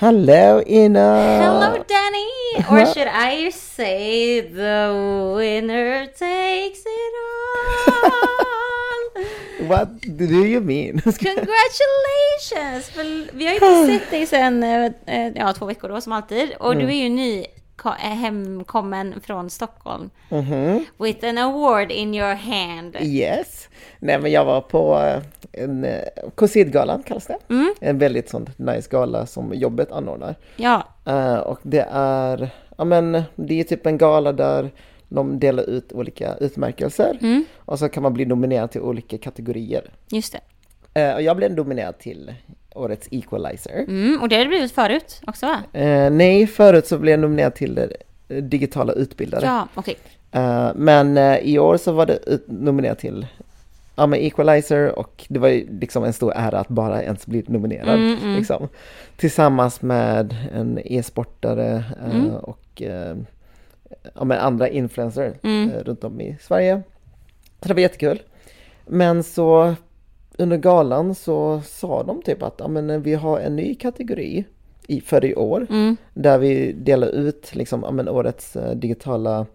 Hello Ina! Hello Danny! Or should I say the winner takes it all? What do you mean? Congratulations! För vi har ju inte sett dig sedan eh, ja, två veckor då som alltid. Och du är ju ny eh, hemkommen från Stockholm. Mhm. With an award in your hand. Yes! Nej men jag var på eh, en eh, Cosidgalan kallas det. Mm. En väldigt sån nice gala som jobbet anordnar. Ja, Eh, och det är, ja men det är typ en gala där de delar ut olika utmärkelser. Mm. Och så kan man bli nominerad till olika kategorier. just det. Eh, och jag blev nominerad till årets equalizer. Mm, och det har det blivit förut också va? Eh, nej, förut så blev jag nominerad till eh, digitala utbildare. Ja, okej. Eh, men eh, i år så var det nominerad till ja, men Equalizer och det var ju liksom en stor ära att bara ens bli nominerad. Mm, mm. Liksom. Tillsammans med en e-sportare eh, Mm. och eh, ja, men andra influencers Mm. runt om i Sverige. Så det var jättekul. Men så under galan så sa de typ att ja, men, vi har en ny kategori i, för i år Mm. där vi delar ut liksom, ja, men, årets eh, digitala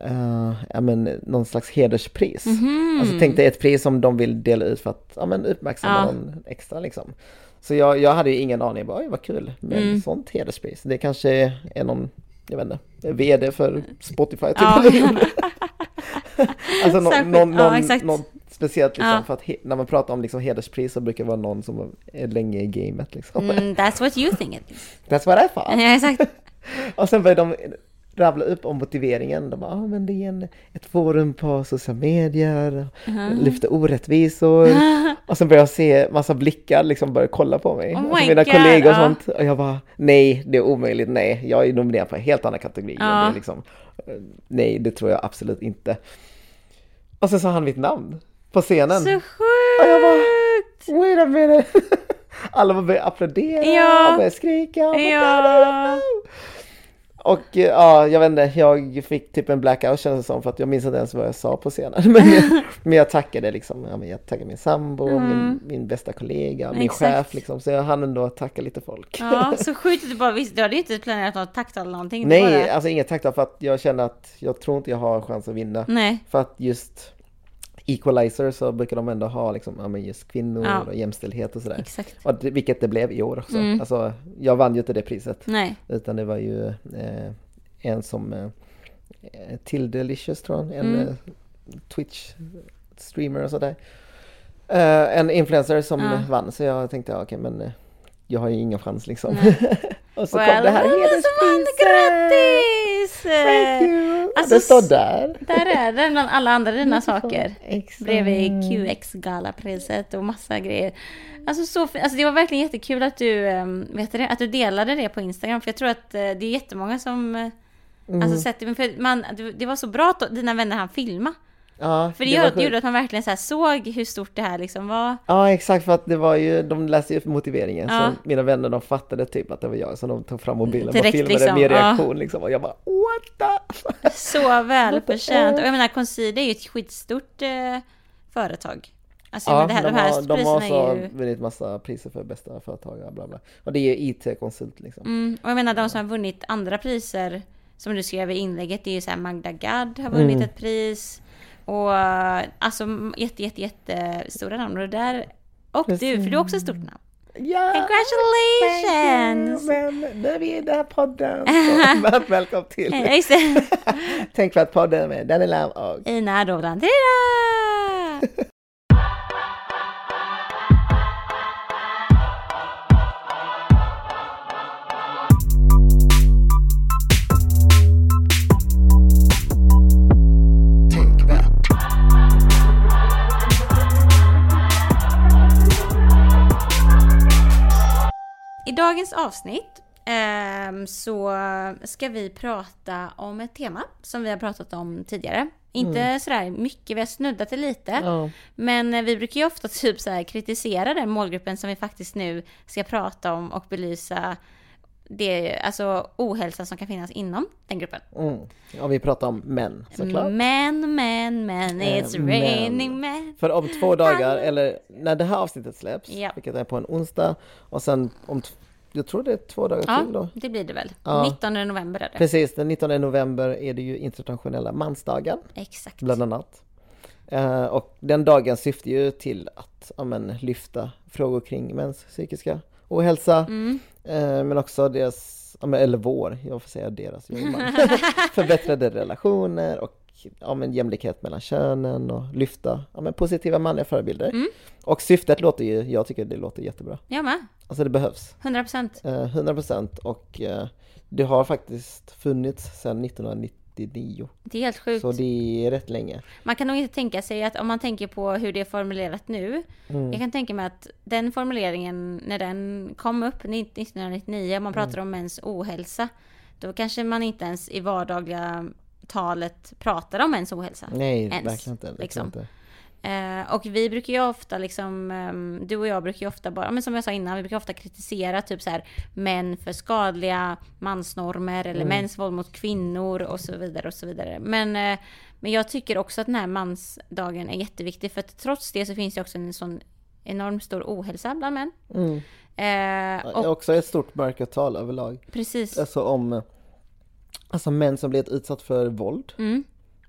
eh, ja, men, någon slags hederspris. Mhm. Alltså tänk dig ett pris som de vill dela ut för att ja, men, uppmärksamma Ja. någon extra liksom. Så jag, jag hade ju ingen aning, bara, oj vad kul med Mm. sånt hederspris. Det kanske är någon, jag vet inte, VD för Spotify typ. Ja. alltså någon, någon, ja, någon, exakt. någon speciellt liksom, Ja. för att när man pratar om liksom hederspris så brukar det vara någon som är länge i gamet liksom. Mm, that's what you think it is. That's what I thought. Ja, exakt. Och sen började de rabbla upp om motiveringen. De bara, ah, men det är en, ett forum på sociala medier, lyfter orättvisor. och sen började jag se massa blickar liksom börja kolla på mig. Oh och my mina God, kollegor och ja. sånt. Och jag bara, nej, det är omöjligt, nej. Jag är nominerad på en helt annan kategori. Det liksom, eh, nej, det tror jag absolut inte. Och sen sa han mitt namn på scenen. Så Och jag bara, sjukt! wait a minute. Alla bara började applådera Ja. och började skrika. Och bara, Ja. och eh, ja, jag vet inte, jag fick typ en blackout kändes det som för att jag minns inte ens vad jag sa på scenen. Men, jag- men jag tackade liksom, ja, men jag tackade min sambo, min, min bästa kollega, min Exakt. chef liksom. Så jag hann ändå tacka lite folk. Ja, så sjukt att du bara visste. Du hade ju inte planerat något tacktal eller någonting. Nej, alltså inget tack då, för att jag känner att jag tror inte jag har chans att vinna. Nej. För att just Equalizer så brukar de ändå ha liksom, ja, men just kvinnor Ja. och jämställdhet och sådär. Exakt. Och det, vilket det blev i år också. Mm. Alltså, jag vann ju inte det priset. Nej. Utan det var ju eh, en som eh, till Delicious tror jag, en Mm. eh, Twitch streamer och sådär. Eh, en influencer som Ja. vann så jag tänkte ja, okej men eh, jag har ju ingen chans liksom. och så Well, kom det här vann? hederspriset! Grattis! Thank you! Alltså, det står där. Där är det bland alla andra dina saker. Exakt. Bredvid QX-galapriset och massa grejer. Alltså, så, alltså det var verkligen jättekul att du, ehm, vet det, att du delade det på Instagram. För jag tror att eh, det är jättemånga som eh, Mm. Alltså sett det, man, det- var så bra att dina vänner han filma. Ja, För det, det sjukt. gjorde att man verkligen så såg hur stort det här liksom var. Ja exakt för att det var ju, de läste ju motiveringen Ja. så mina vänner de fattade typ att det var jag så de tog fram mobilen och Direkt filmade liksom, min ja. reaktion liksom och jag bara what the Så välförtjänt. Och jag menar, Concede är ju ett skitstort eh, företag. Alltså, men det här, de, de, här har, de har så ju... vunnit massa priser för bästa företagare, bla bla. Och det är ju IT-konsult liksom. Mm, och jag menar de som har vunnit andra priser, som du skrev i inlägget, det är ju så här Magda Gad har vunnit Mm. ett pris. Och eh, alltså jätte, jätte, jättestora namn. Och där... Och du, för du är också ett stort namn. Ja! Congratulations! Men nu är vi i den här podden. Varmt välkommen till Eh. Tänk för att podden med Danny Lam och Ina. Tida! dagens avsnitt ehm, så ska vi prata om ett tema som vi har pratat om tidigare. Inte sådär mycket, vi har snuddat det lite. Ja. Men eh, vi brukar ju ofta typ så kritisera den målgruppen som vi faktiskt nu ska prata om och belysa det, alltså ohälsa som kan finnas inom den gruppen. Mm. ja, vi pratar om män såklart. Men, men, men, Eh, it's men. raining men. För om två dagar, eller när det här avsnittet släpps, Ja. vilket är på en onsdag, och sen om t- jag tror det är två dagar Ja, till då. det blir det väl. Ja. 19 november är det. Precis, den 19 november är det ju internationella mansdagen, Exakt. bland annat. Eh, och den dagen syftar ju till att ja, men, lyfta frågor kring mäns psykiska ohälsa, Mm. eh, men också deras, ja, men, eller vår, jag får säga deras, förbättrade relationer och ja, men, jämlikhet mellan könen och lyfta ja, men, positiva manliga förebilder. Mm. Och syftet låter ju, jag tycker det låter jättebra. Jag med. Alltså det behövs. 100 procent. Eh, 100% och eh, det har faktiskt funnits sedan 1999. Det är helt sjukt. Så det är rätt länge. Man kan nog inte tänka sig att om man tänker på hur det är formulerat nu. Mm. Jag kan tänka mig att den formuleringen, när den kom upp 1999, om man pratar Mm. om mäns ohälsa. Då kanske man inte ens i vardagliga talet pratar om mäns ohälsa. Nej, Ens, verkligen inte. Verkligen liksom. inte. Eh, och vi brukar ju ofta liksom, ehm, du och jag brukar ju ofta bara, men som jag sa innan, vi brukar ofta kritisera typ så här män för skadliga mansnormer eller mäns våld mot kvinnor och så vidare och så vidare. Men, eh, men jag tycker också att den här mansdagen är jätteviktig för att trots det så finns det också en sån enormt stor ohälsa bland män. Mm. Eh, och också ett stort mörkertal överlag. precis. Alltså om alltså män som blivit utsatt för våld, Mm,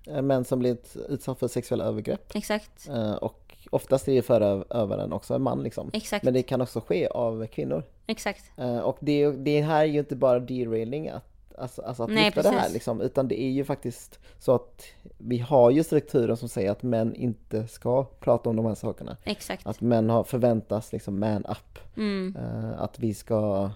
eh, män som blivit utsatt för sexuella övergrepp exakt. eh, och oftast är det förövaren också en man liksom. Exakt. Men det kan också ske av kvinnor. Exakt. Eh, Och det, det här är ju inte bara derailing att, alltså, alltså att Nej, lyfta det här precis. liksom, utan det är ju faktiskt så att vi har ju strukturer som säger att män inte ska prata om de här sakerna. Exakt. Att män har förväntas liksom man up. Mm, Att vi ska,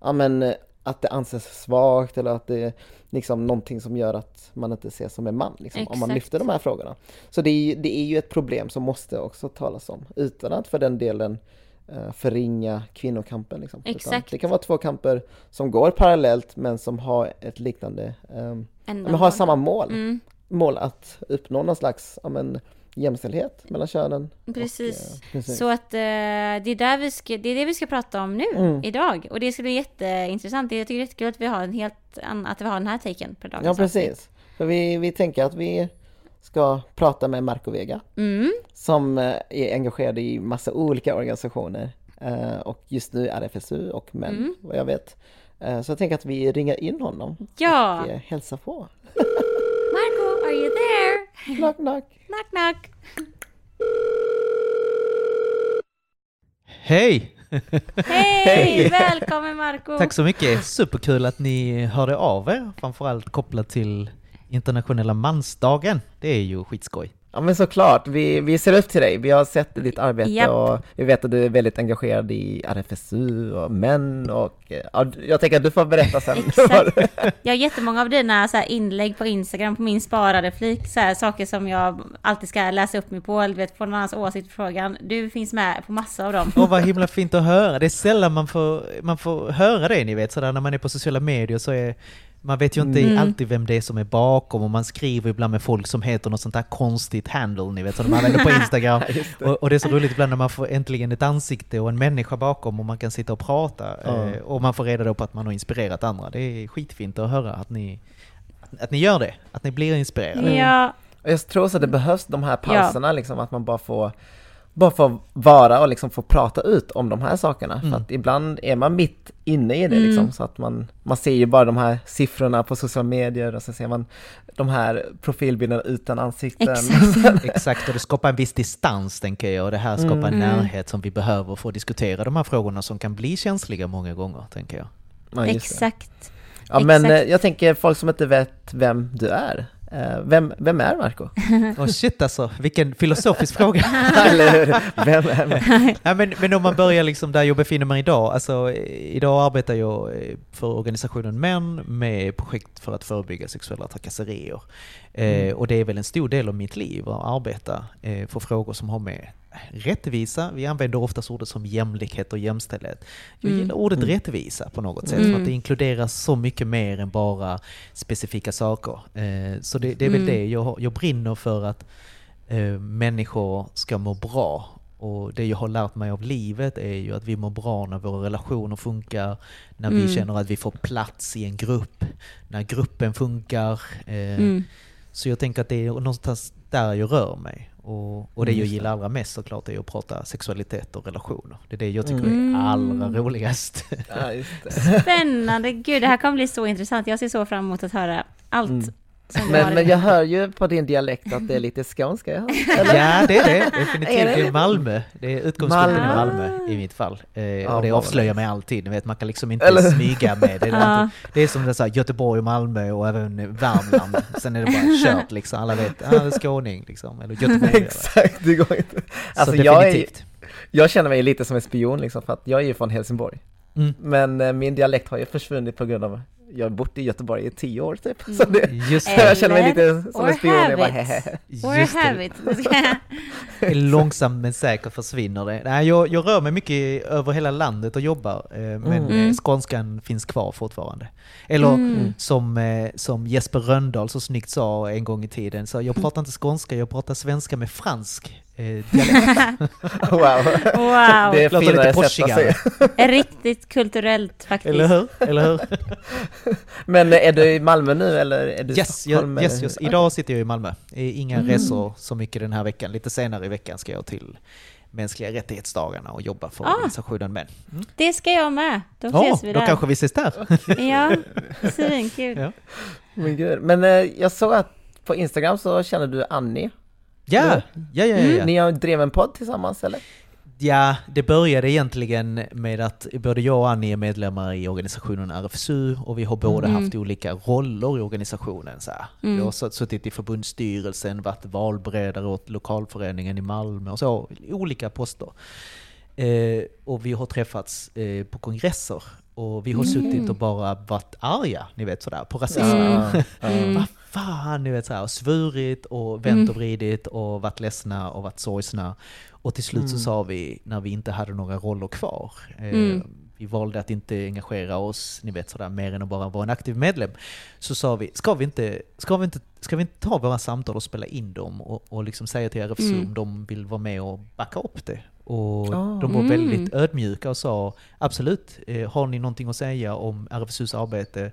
ja men att det anses svagt eller att det är liksom någonting som gör att man inte ses som en man liksom, om man lyfter de här frågorna. Så det är, ju- det är ju ett problem som måste också talas om utan att för den delen eh, förringa kvinnokampen. Liksom. Det kan vara två kamper som går parallellt men som har ett liknande, um, men har samma mål. Mm, Mål att uppnå någon slags ja, men, jämställdhet mellan könen. Precis. Och, eh, precis. Så att eh, det, är där vi ska, det är det vi ska prata om nu, Mm. idag. Och det ska bli jätteintressant. Jag tycker det är jättekul att vi har en helt att vi har den här taken på dagens Ja avsnitt. precis. För vi, vi tänker att vi ska prata med Marco Vega Mm, som eh, är engagerad i massa olika organisationer eh, och just nu RFSU och MÄN Mm. vad jag vet. Eh, Så jag tänker att vi ringer in honom ja! och eh, hälsar på. You there? Knock knock! Knock knock! Hej! Hej! Välkommen Marco! Tack så mycket. Superkul att ni hörde av er, framförallt kopplat till internationella mansdagen. Det är ju skitskoj. Ja men såklart, vi, vi ser upp till dig. Vi har sett ditt arbete Japp. och vi vet att du är väldigt engagerad i RFSU och män och ja, jag tänker att du får berätta sen. Exakt. Jag har jättemånga av dina så här inlägg på Instagram på min sparade flik, så här, saker som jag alltid ska läsa upp mig på, eller vet, få någon annans åsikt på frågan. Du finns med på massa av dem. Åh vad himla fint att höra. Det är sällan man får, man får höra det ni vet, sådär när man är på sociala medier så är man vet ju inte Mm. alltid vem det är som är bakom och man skriver ibland med folk som heter något sånt där konstigt handle, ni vet, som de använder på Instagram. och, och det är så roligt ibland när man får äntligen ett ansikte och en människa bakom och man kan sitta och prata. Ja. Eh, och man får reda på att man har inspirerat andra. Det är skitfint att höra att ni, att ni gör det, att ni blir inspirerade. Ja, Och Jag tror så att det behövs de här pauserna, liksom, att man bara får, bara får vara och liksom få prata ut om de här sakerna. För att ibland är man mitt inne i det, liksom, så att man, man ser ju bara de här siffrorna på sociala medier och så ser man de här profilbilderna utan ansikten. Exakt. Exakt, och det skapar en viss distans tänker jag, och det här skapar en närhet som vi behöver för att diskutera de här frågorna som kan bli känsliga många gånger, tänker jag. Ja, exakt. Ja, men exakt. eh, jag tänker folk som inte vet vem du är. Eh, Vem, vem är Marco? Och shit alltså, vilken filosofisk fråga. Eller hur? Vem är ja, men, men om man börjar liksom där jag befinner mig idag, alltså eh, idag arbetar jag eh, för organisationen Män med projekt för att förebygga sexuella trakasserier. Eh, och det är väl en stor del av mitt liv att arbeta eh, för frågor som har med rättvisa, vi använder oftast ordet som jämlikhet och jämställdhet. Jag Mm. gillar ordet rättvisa på något sätt, för att det inkluderar så mycket mer än bara specifika saker. Eh, så det, det är väl Mm. det, jag, jag brinner för att eh, människor ska må bra. Och det jag har lärt mig av livet är ju att vi mår bra när våra relationer funkar, när Mm. vi känner att vi får plats i en grupp, när gruppen funkar. Eh, Mm. Så jag tänker att det är någonstans där jag rör mig. Och, och det Mm, jag gillar allra mest såklart är att prata sexualitet och relationer. Det är det jag tycker Mm. är allra roligast. Ja, just det. Spännande, gud det här kommer bli så intressant. Jag ser så fram emot att höra allt Mm. Men, men jag hör ju på din dialekt att det är lite skånska. Ja. Ja, det är det. Definitivt. Är det? Det är Malmö. Det är utgångspunkten Malmö. i Malmö i mitt fall. Eh, och det avslöjar mig alltid. Ni vet, man kan liksom inte Eller- smyga med det. Ja. Det är som det är så här, Göteborg Malmö och även Värmland. Sen är det bara kört liksom. Alla vet, ah, det är skåning liksom. Eller göteborgare. Exakt, det går inte. Alltså så jag, är, definitivt. jag känner mig lite som en spion liksom, för att jag är ju från Helsingborg. Mm. Men eh, min dialekt har ju försvunnit på grund av jag har bott i Göteborg i tio år typ. Så det, Just det. jag känner mig lite som en spion. Jag bara, have it. hehehe. Or Just have det. it. Långsamt men säkert försvinner det. Nej, jag, jag rör mig mycket över hela landet och jobbar, eh, men Mm. eh, skånskan finns kvar fortfarande. Eller Mm. som, eh, som Jesper Röndahl så snyggt sa en gång i tiden, så jag pratar inte skånska, jag pratar svenska med fransk eh, dialekt. Wow. Wow, Det är Låter finare lite sätt att porsigare. säga. riktigt kulturellt faktiskt. Eller hur? Eller hur? Men är du i Malmö nu eller är du i Yes, Stockholm? jag, yes, yes. Idag sitter jag i Malmö. Inga Mm. resor så mycket den här veckan. Lite senare i veckan ska jag till mänskliga rättighetsdagarna och jobba för Ah. organisationen Men. Det ska jag med. Då Ja, ses vi då där. kanske vi ses där. Ja, svinkul. Ja. Men, gud. Men eh, jag såg att på Instagram så känner du Annie. Ja, ja, ja, ja, ja. Ni har drev en podd tillsammans eller? Ja, det började egentligen med att både jag och Annie är medlemmar i organisationen RFSU och vi har båda Mm. haft olika roller i organisationen. Så. Mm. Vi har sutt- suttit i förbundsstyrelsen, varit valberedare åt lokalföreningen i Malmö och så, olika poster. Eh, och vi har träffats eh, på kongresser och vi har Mm. suttit och bara varit arga, ni vet sådär, på rasism. Mm. Mm. Vad fan, ni vet såhär, och svurit och vänt Mm. och vridit och varit ledsna och varit sorgsna. Och till slut så Mm. sa vi, när vi inte hade några roller kvar, eh, Mm. vi valde att inte engagera oss, ni vet sådär, mer än att bara vara en aktiv medlem. Så sa vi, ska vi inte, ska vi inte, ska vi inte ta våra samtal och spela in dem och, och liksom säga till RFSU Mm. om de vill vara med och backa upp det? Och Ah. de var Mm. väldigt ödmjuka och sa absolut, eh, har ni någonting att säga om RFSUs arbete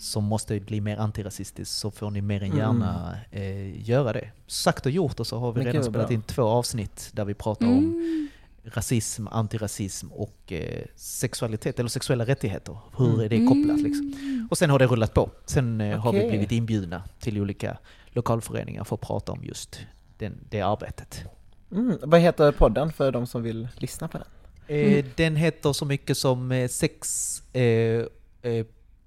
som måste bli mer antirasistiskt så får ni mer än gärna eh, göra det. Sagt och gjort och så har vi Men redan spelat bra. in två avsnitt där vi pratar om Mm. rasism, antirasism och eh, sexualitet, eller sexuella rättigheter. Hur Mm. är det kopplat liksom? Och sen har det rullat på. Sen eh, har vi blivit inbjudna till olika lokalföreningar för att prata om just den, det arbetet. Mm. Vad heter podden för de som vill lyssna på den? Eh, Den heter så mycket som eh, sex...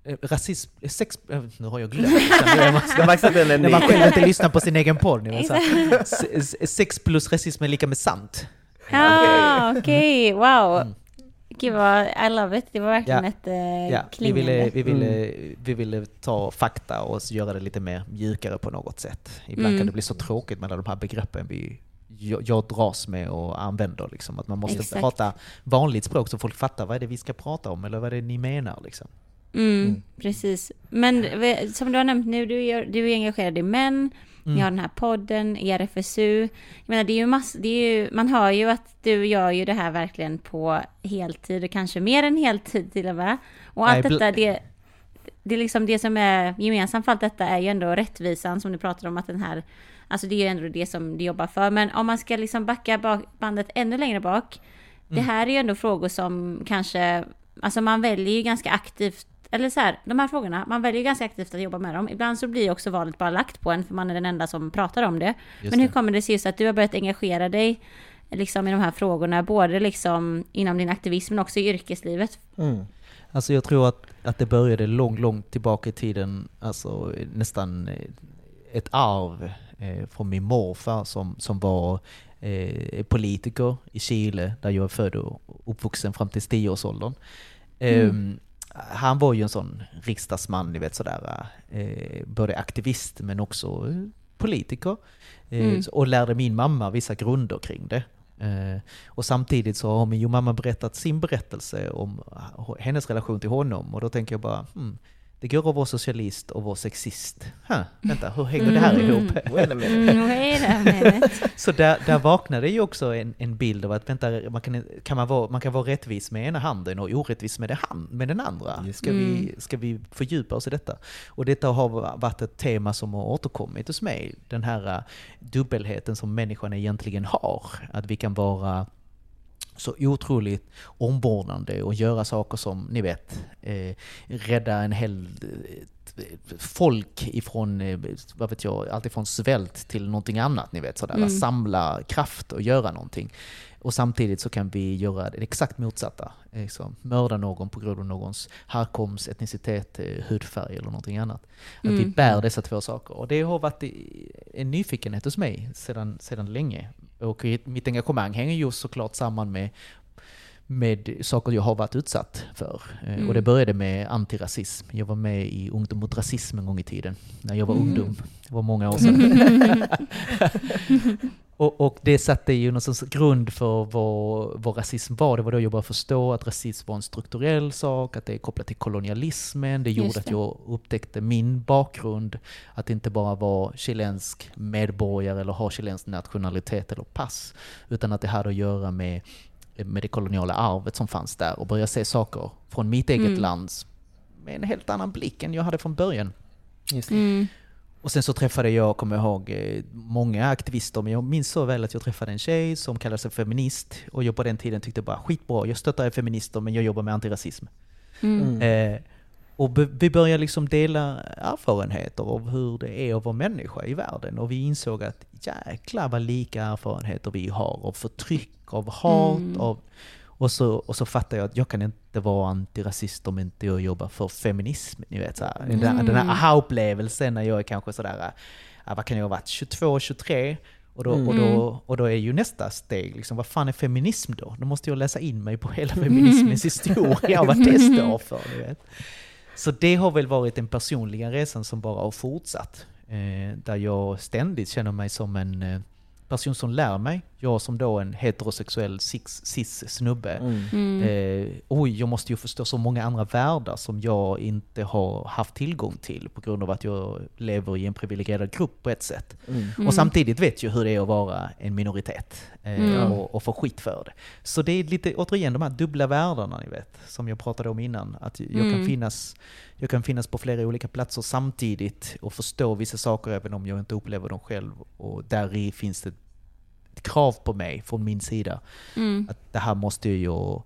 Eh, rasism... eh, Sex... Eh, nu har jag glömt. När man själv inte lyssnar på sin egen podd. ni vet så här. Se- se- Sex plus rasism är lika med sant. Ja, okej, wow. Mm. Gud vad, I love it. Det var verkligen Ja. ett eh, Ja, vi, klingande. ville, vi, ville, vi ville ta fakta och göra det lite mer mjukare på något sätt. Ibland Mm. kan det bli så tråkigt med alla de här begreppen vi, jag, jag dras med och använder. Liksom. Att man måste Exakt. prata vanligt språk så folk fattar vad är det vi ska prata om eller vad är det ni menar. Liksom. Mm, Mm. Precis. Men som du har nämnt nu, du, gör, du är engagerad i män, Mm. ni har den här podden, i RFSU. Jag menar, det är ju mass, det är ju, man hör ju att du gör ju det här verkligen på heltid, och kanske mer än heltid till och med. Och allt Nej, detta, det, det är liksom det som är gemensamt för allt detta är ju ändå rättvisan som du pratar om att den här, alltså det är ju ändå det som du jobbar för. Men om man ska liksom backa bak, bandet ännu längre bak, det Mm. här är ju ändå frågor som kanske, alltså man väljer ju ganska aktivt, eller så här, de här frågorna, man väljer ganska aktivt att jobba med dem. Ibland så blir också valet bara lagt på en, för man är den enda som pratar om det. Just Men hur det. kommer det sig just att du har börjat engagera dig liksom i de här frågorna, både liksom inom din aktivism men också i yrkeslivet? Mm. Alltså jag tror att, att det började långt, långt tillbaka i tiden, alltså nästan eh, ett arv eh, från min morfar som, som var eh, politiker i Chile, där jag är född och uppvuxen fram till 10-årsåldern. Eh, Han var ju en sån riksdagsman, ni vet sådär, eh, både aktivist men också eh, politiker. Eh, Mm. Och lärde min mamma vissa grunder kring det. Eh, och samtidigt så har min mamma berättat sin berättelse om hennes relation till honom och då tänker jag bara, hmm, det går att vara socialist och vara sexist. Huh, vänta, hur hänger det här ihop? Mm, wait a minute. Så där, där vaknade ju också en, en bild av att vänta, man kan, kan man, vara, man kan vara rättvis med ena handen och orättvis med, det hand, med den andra. Ska, vi, ska vi fördjupa oss i detta? Och detta har varit ett tema som har återkommit hos mig. Den här uh, dubbelheten som människan egentligen har. Att vi kan vara så otroligt omvårdande och göra saker som, ni vet, eh, rädda en hel eh, folk ifrån, eh, vad vet jag, alltifrån svält till någonting annat, ni vet sådär, mm. samla kraft och göra någonting. Och samtidigt så kan vi göra det exakt motsatta. Liksom, mörda någon på grund av någons härkomst, etnicitet, eh, hudfärg eller någonting annat. Att mm. vi bär dessa två saker. Och det har varit en nyfikenhet hos mig sedan, sedan länge. Och mitt engagemang hänger ju såklart samman med med saker jag har varit utsatt för. Eh, mm. Och det började med antirasism. Jag var med i Ungdom mot rasism en gång i tiden, när jag var mm. ungdom. Det var många år sedan. och, och, det satte ju någon sorts grund för vad, vad rasism var. Det var då jag började förstå att rasism var en strukturell sak, att det är kopplat till kolonialismen. Det gjorde det. att jag upptäckte min bakgrund, att inte bara var chilensk medborgare eller ha chilensk nationalitet eller pass, utan att det hade att göra med med det koloniala arvet som fanns där och börja se saker från mitt eget mm. land med en helt annan blick än jag hade från början. Mm. Och sen så träffade jag, kommer jag ihåg, eh, många aktivister, men jag minns så väl att jag träffade en tjej som kallade sig feminist och jag på den tiden tyckte bara skitbra, jag stöttar feminister men jag jobbar med antirasism. Mm. Eh, och vi började liksom dela erfarenheter av hur det är att vara människa i världen och vi insåg att jäklar vad lika erfarenheter vi har av förtryck, av hat, mm. av... Och så, och så fattar jag att jag kan inte vara antirasist om inte jag jobbar för feminism. Ni vet, så mm. den, den här aha-upplevelsen när jag är kanske sådär, äh, vad kan jag ha varit, 22, 23? Och då, mm. och, då, och då är ju nästa steg, liksom, vad fan är feminism då? Då måste jag läsa in mig på hela feminismens historia och vad det står för. Ni vet. Så det har väl varit den personliga resan som bara har fortsatt. Eh, där jag ständigt känner mig som en eh, person som lär mig. Jag som då en heterosexuell cis-snubbe. Mm. Mm. Eh, oj, jag måste ju förstå så många andra världar som jag inte har haft tillgång till på grund av att jag lever i en privilegierad grupp på ett sätt. Mm. Och mm. samtidigt vet jag hur det är att vara en minoritet eh, mm. och, och få skit för det. Så det är lite, återigen, de här dubbla världarna ni vet, som jag pratade om innan. Att jag, kan mm. finnas, jag kan finnas på flera olika platser samtidigt och förstå vissa saker även om jag inte upplever dem själv. Och där i finns det krav på mig från min sida. Mm. Att det här måste jag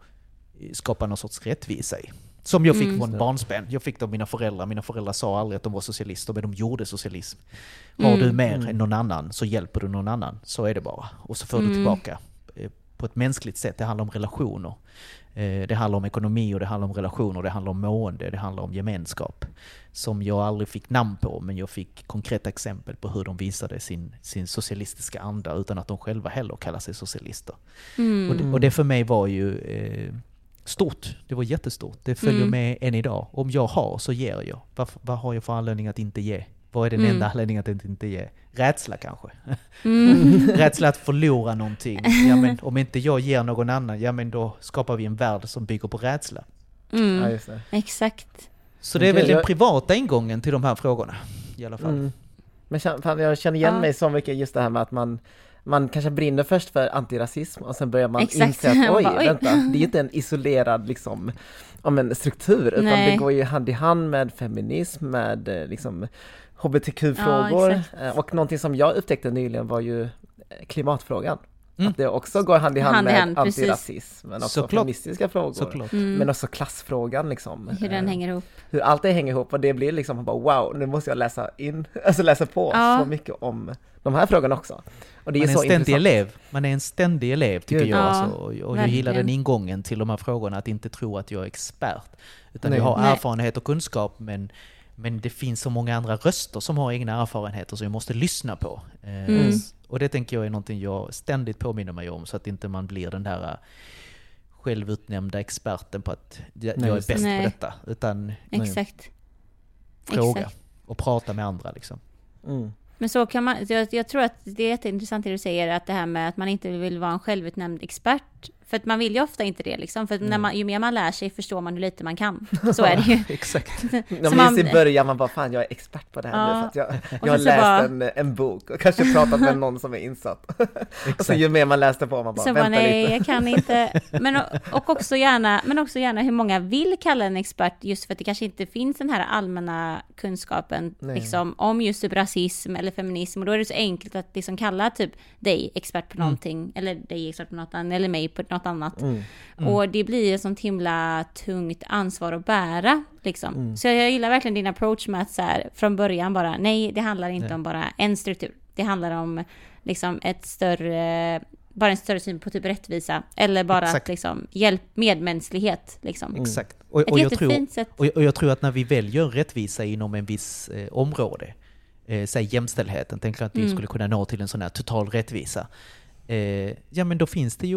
skapa någon sorts rättvisa i. Som jag fick mm. från barnsben. Jag fick det av mina föräldrar. Mina föräldrar sa aldrig att de var socialister, men de gjorde socialism. Har mm. du mer mm. än någon annan så hjälper du någon annan. Så är det bara. Och så får du mm. tillbaka på ett mänskligt sätt. Det handlar om relationer. Eh, det handlar om ekonomi och det handlar om relationer, det handlar om mående, det handlar om gemenskap. Som jag aldrig fick namn på, men jag fick konkreta exempel på hur de visade sin, sin socialistiska anda utan att de själva heller kallar sig socialister. Mm. Och, det, och, det, för mig var ju eh, stort. Det var jättestort. Det följer mm. med än idag. Om jag har så ger jag. Vad, vad har jag för anledning att inte ge? Vad är den mm. enda anledningen att inte ge? Rädsla kanske? Mm. Rädsla att förlora någonting. Ja, men om inte jag ger någon annan, ja men då skapar vi en värld som bygger på rädsla. Mm. Ja, Exakt. Så det är väl den privata ingången till de här frågorna i alla fall. Mm. Men jag känner igen ja. mig så mycket just det här med att man man kanske brinner först för antirasism och sen börjar man Exakt. inse att oj, oj, vänta, det är inte en isolerad liksom, om en struktur, utan Nej. det går ju hand i hand med feminism, med eh, liksom hbtq-frågor. Ja, och någonting som jag upptäckte nyligen var ju klimatfrågan. Mm. Att det också går hand i hand, hand med hand, antirasism, men också Såklart. feministiska frågor. Mm. Men också klassfrågan liksom. Hur den hänger ihop. Hur allt det hänger ihop och det blir liksom bara wow, nu måste jag läsa in, alltså läsa på ja. så mycket om de här frågorna också. Och det är, Man är så en ständig intressant. elev. Man är en ständig elev tycker Gud. jag. Ja, alltså. Och jag gillar den ingången till de här frågorna, att inte tro att jag är expert. Utan Nej. jag har erfarenhet och kunskap, men men det finns så många andra röster som har egna erfarenheter som jag måste lyssna på. Eh, mm. Och det tänker jag är någonting jag ständigt påminner mig om så att inte man blir den där eh, självutnämnda experten på att jag Nej, är bäst Nej. på detta. Utan Exakt. fråga Exakt. och prata med andra liksom. Mm. Men så kan man, jag, jag, tror att det är jätteintressant det du säger, att det här med att man inte vill vara en självutnämnd expert. För att man vill ju ofta inte det liksom. För Mm. när man, ju mer man lär sig förstår man hur lite man kan. Så är det ju. Exakt. Jag minns i början, man bara fan jag är expert på det här Ja. nu för jag, jag har läst bara- en, en bok och kanske pratat med någon som är insatt. och så ju mer man läste på, man bara Så bara, vänta nej, lite. jag kan inte. Men, och, också gärna, men också gärna hur många vill kalla en expert just för att det kanske inte finns den här allmänna kunskapen liksom, om just typ rasism eller feminism. Och då är det så enkelt att liksom kalla typ dig expert på någonting, eller dig expert på något annat, eller mig på något annat. Mm. Och det blir ett sånt himla tungt ansvar att bära. Liksom. Mm. Så jag gillar verkligen din approach med att så här, från början bara, nej, det handlar inte Nej. om bara en struktur. Det handlar om liksom ett större, bara en större syn på typ rättvisa. Eller bara Exakt. att liksom hjälp, medmänsklighet. Liksom. Exakt. Och, och, jag tror, jättefint sätt. och, och jag tror att när vi väljer rättvisa inom en viss eh, område, eh, säg jämställdheten, tänker att vi Mm. skulle kunna nå till en sån här total rättvisa. Eh, ja men då finns det ju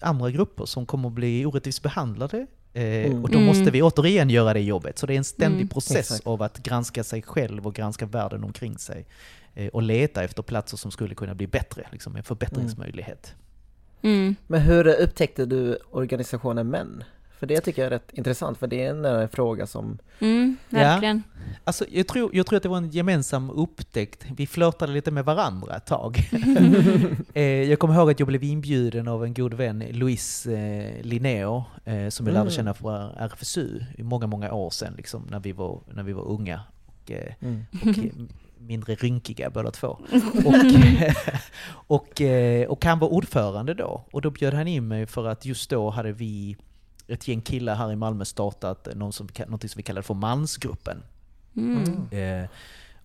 andra grupper som kommer att bli orättvist behandlade. Eh, Och då Mm. måste vi återigen göra det jobbet. Så det är en ständig Mm. process Exakt. av att granska sig själv och granska världen omkring sig. Eh, och leta efter platser som skulle kunna bli bättre, liksom en förbättringsmöjlighet. Mm. Men hur upptäckte du organisationen Män? För det tycker jag är rätt intressant, för det är en, fråga som... Mm, verkligen. Alltså, jag, tror, jag tror att det var en gemensam upptäckt. Vi flörtade lite med varandra ett tag. eh, jag kommer ihåg att jag blev inbjuden av en god vän, Louise eh, Linneo, eh, som jag lärde Mm. känna på RFSU i många, många år sedan, liksom, när, vi var, när vi var unga. Och, eh, Mm. och mindre rynkiga båda två. Och, och, och han var ordförande då. Och då bjöd han in mig för att just då hade vi ett gäng killar här i Malmö startat som, något som vi kallade för mansgruppen. Mm. Eh,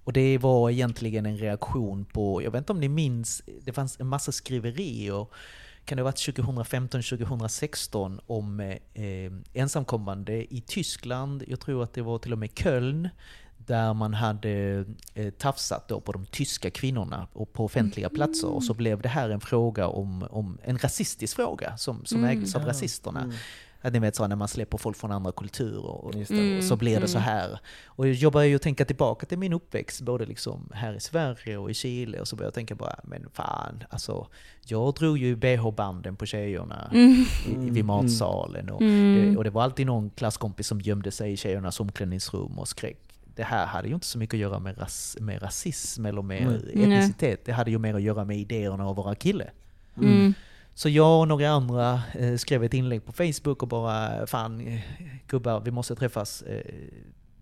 och det var egentligen en reaktion på, jag vet inte om ni minns, det fanns en massa skriverier, kan det ha varit 2015-2016 om eh, eh, ensamkommande i Tyskland, jag tror att det var till och med Köln, där man hade eh, tafsat då på de tyska kvinnorna och på offentliga platser. Och så blev det här en fråga om, om en rasistisk fråga som, som Mm. ägdes av Ja, rasisterna. mm. Att ni vet så när man släpper folk från andra kulturer och. Mm. och så blir det så här. Och jag börjar ju tänka tillbaka till min uppväxt, både liksom här i Sverige och i Chile, och så börjar jag tänka bara, men fan, alltså, jag drog ju bh-banden på tjejerna Mm. i, vid matsalen. Och, Mm. det, och det var alltid någon klasskompis som gömde sig i tjejernas omklädningsrum och skrek. Det här hade ju inte så mycket att göra med, ras, med rasism eller med Nej. etnicitet. Det hade ju mer att göra med idéerna av våra kille. Mm. Så jag och några andra eh, skrev ett inlägg på Facebook och bara fan eh, gubbar, vi måste träffas. Eh,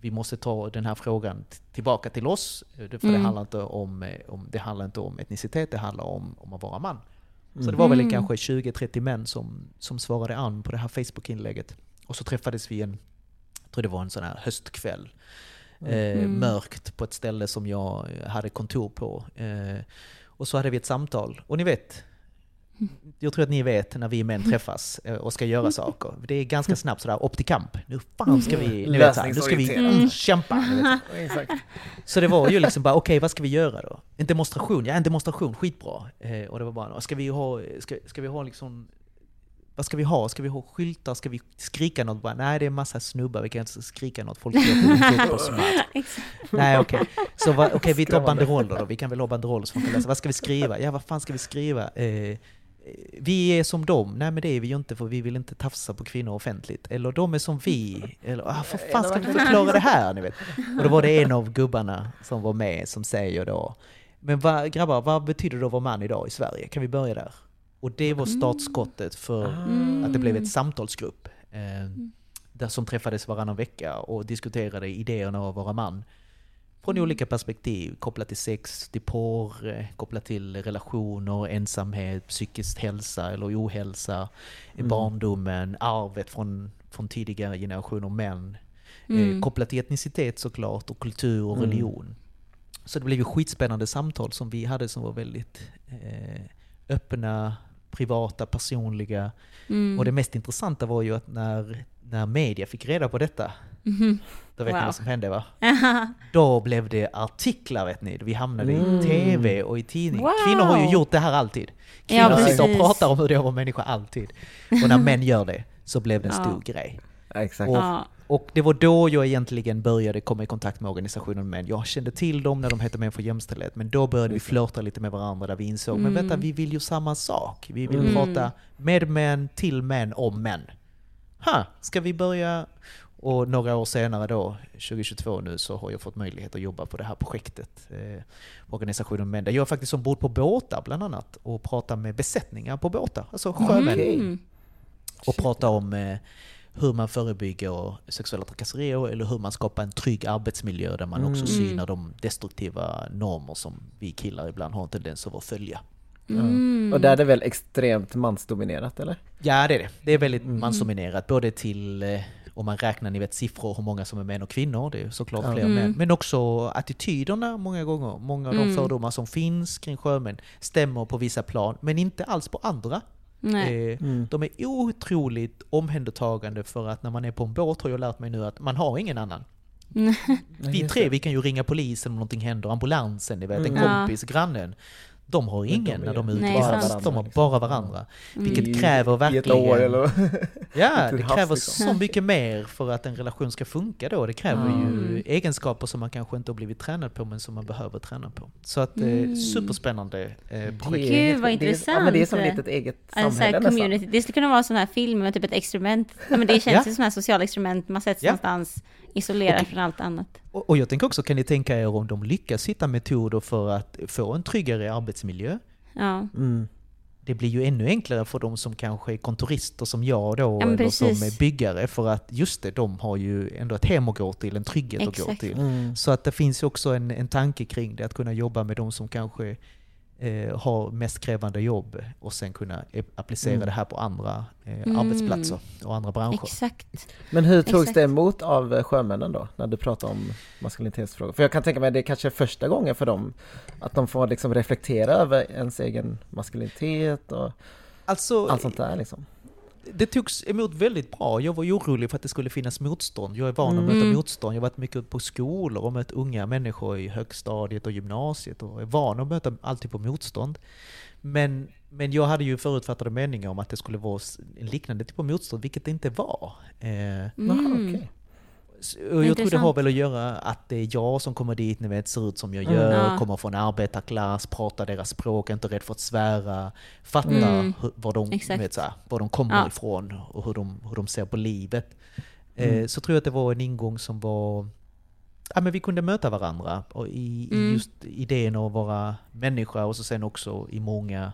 vi måste ta den här frågan tillbaka till oss. Eh, det- För det, Mm. handlar inte om, eh, om, det handlar inte om etnicitet, det handlar om, om att vara man. Så det var väl Mm. kanske 20-30 män som, som svarade an på det här Facebook-inlägget. Och så träffades vi en, jag tror det var en sån här höstkväll. Eh, Mm. Mörkt på ett ställe som jag eh, hade kontor på. Eh, och så hade vi ett samtal. Och ni vet, jag tror att ni vet när vi män träffas eh, och ska göra saker. Det är ganska snabbt sådär, upp till kamp. Nu fan ska vi, ni vet, så här, nu ska vi mm. kämpa. Så det var ju liksom bara, okej vad ska vi göra då? En demonstration, ja en demonstration, skitbra. Eh, och det var bara, ska vi ha, ska, ska vi ha liksom, vad ska vi ha? Ska vi ha skyltar? Ska vi skrika något? Bara, nej det är massa snubbar, vi kan inte skrika något, folk vet och smart. Nej okej, så va, okej vi tar banderoller då, vi kan väl ha banderoller så folk kan läsa. Vad ska vi skriva? Ja vad fan ska vi skriva? Eh, vi är som dem, nej men det är vi ju inte för vi vill inte tafsa på kvinnor offentligt. Eller de är som vi, eller ah, för fan ska vi förklara det här? Ni vet. Och då var det en av gubbarna som var med som säger då, men va, grabbar vad betyder det att vara man idag i Sverige? Kan vi börja där? Och det var startskottet för Mm. att det blev ett samtalsgrupp. Eh, där som träffades varannan vecka och diskuterade idéerna av att vara man. Från olika perspektiv, kopplat till sex, till porr, eh, kopplat till relationer, ensamhet, psykisk hälsa eller ohälsa, Mm. barndomen, arvet från, från tidigare generationer män. Eh, Mm. kopplat till etnicitet såklart och kultur och Mm. religion. Så det blev ju skitspännande samtal som vi hade som var väldigt eh, öppna, privata, personliga. Mm. Och det mest intressanta var ju att när, när media fick reda på detta, Mhm. då vet ni Wow. vad som hände va? Då blev det artiklar vet ni. Vi hamnade Mm. i TV och i tidning. Wow. Kvinnor har ju gjort det här alltid. Ja, Kvinnor sitter och pratar om hur det är att vara människa alltid. Och när män gör det så blev det en stor Ja. grej. Ja, exakt. Och- Ja. Och det var då jag egentligen började komma i kontakt med organisationen Män. Jag kände till dem när de hette Män för jämställdhet, men då började vi flörta lite med varandra där vi insåg, men vänta, vi vill ju samma sak. Vi vill Mm. prata med män, till män, om män. Ha, ska vi börja? Och några år senare då, 2022 nu, så har jag fått möjlighet att jobba på det här projektet. Eh, organisationen Män, där jag är faktiskt ombord på båtar bland annat och pratar med besättningar på båtar, alltså sjömän. Okej. Mm. Och prata om eh, hur man förebygger sexuella trakasserier eller hur man skapar en trygg arbetsmiljö där man också Mm. synar de destruktiva normer som vi killar ibland har en tendens att följa. Mm. Och där är det väl extremt mansdominerat eller? Ja, det är det. Det är väldigt Mm. mansdominerat, både till eh, om man räknar ni vet, siffror hur många som är män och kvinnor, det är såklart Ja. fler Mm. män. Men också attityderna många gånger. Många av de Mm. fördomar som finns kring sjömän stämmer på vissa plan, men inte alls på andra. Nej. Eh, Mm. De är otroligt omhändertagande för att när man är på en båt har jag lärt mig nu att man har ingen annan. Vi tre, vi kan ju ringa polisen om någonting händer, ambulansen, ni vet, en Mm. kompis, grannen. De har ingen de är när de är ute Nej. De har bara varandra. Vilket I- kräver I ett verkligen... år eller? Ja, det kräver liksom. så mycket mer för att en relation ska funka då. Det kräver Mm. ju egenskaper som man kanske inte har blivit tränad på men som man behöver träna på. Så att eh, Mm. superspännande eh, Det projekt. är Gud, vad det är- Ja, men det är som ett intressant. litet eget sån samhälle nästan. community. Det skulle kunna vara en sån här film med typ ett experiment. Ja, men det känns Ja. som ett socialt experiment. Man sätts Ja. någonstans isolerad Och- från allt annat. Och, och jag tänker också, kan ni tänka er om de lyckas hitta metoder för att få en tryggare arbetsmiljö? Ja. Mm. Det blir ju ännu enklare för de som kanske är kontorister som jag då, Ja, eller som precis. är byggare, för att just det, de har ju ändå ett hem att gå till, en trygghet att gå Exakt. till. Mm. Så att det finns ju också en, en tanke kring det, att kunna jobba med de som kanske eh, har mest krävande jobb och sen kunna applicera Mm. det här på andra eh, Mm. arbetsplatser och andra branscher. Exakt. Men hur togs Exakt. det emot av eh, sjömännen då, när du pratar om maskulinitetsfrågor? För jag kan tänka mig att det kanske är första gången för dem, att de får liksom reflektera över ens egen maskulinitet och Alltså, allt sånt där liksom. Det togs emot väldigt bra. Jag var orolig för att det skulle finnas motstånd. Jag är van att Mm. möta motstånd. Jag har varit mycket på skolor och mött unga människor i högstadiet och gymnasiet och är van att möta alltid på motstånd. Men, men jag hade ju förutfattade meningar om att det skulle vara en liknande typ av motstånd, vilket det inte var. Eh, Mm. okej. s- jag tror det har väl att göra att det är jag som kommer dit, ni vet, ser ut som jag Mm. gör, Ja. kommer från arbetarklass, pratar deras språk, är inte rädd för att svära, fattar Mm. hur, var, de, Exakt. vet, så här, var de kommer Ja. ifrån och hur de, hur de ser på livet. Mm. Eh, så tror jag att det var en ingång som var Ja, men vi kunde möta varandra och i, Mm. i just idén att vara människa och så sen också i många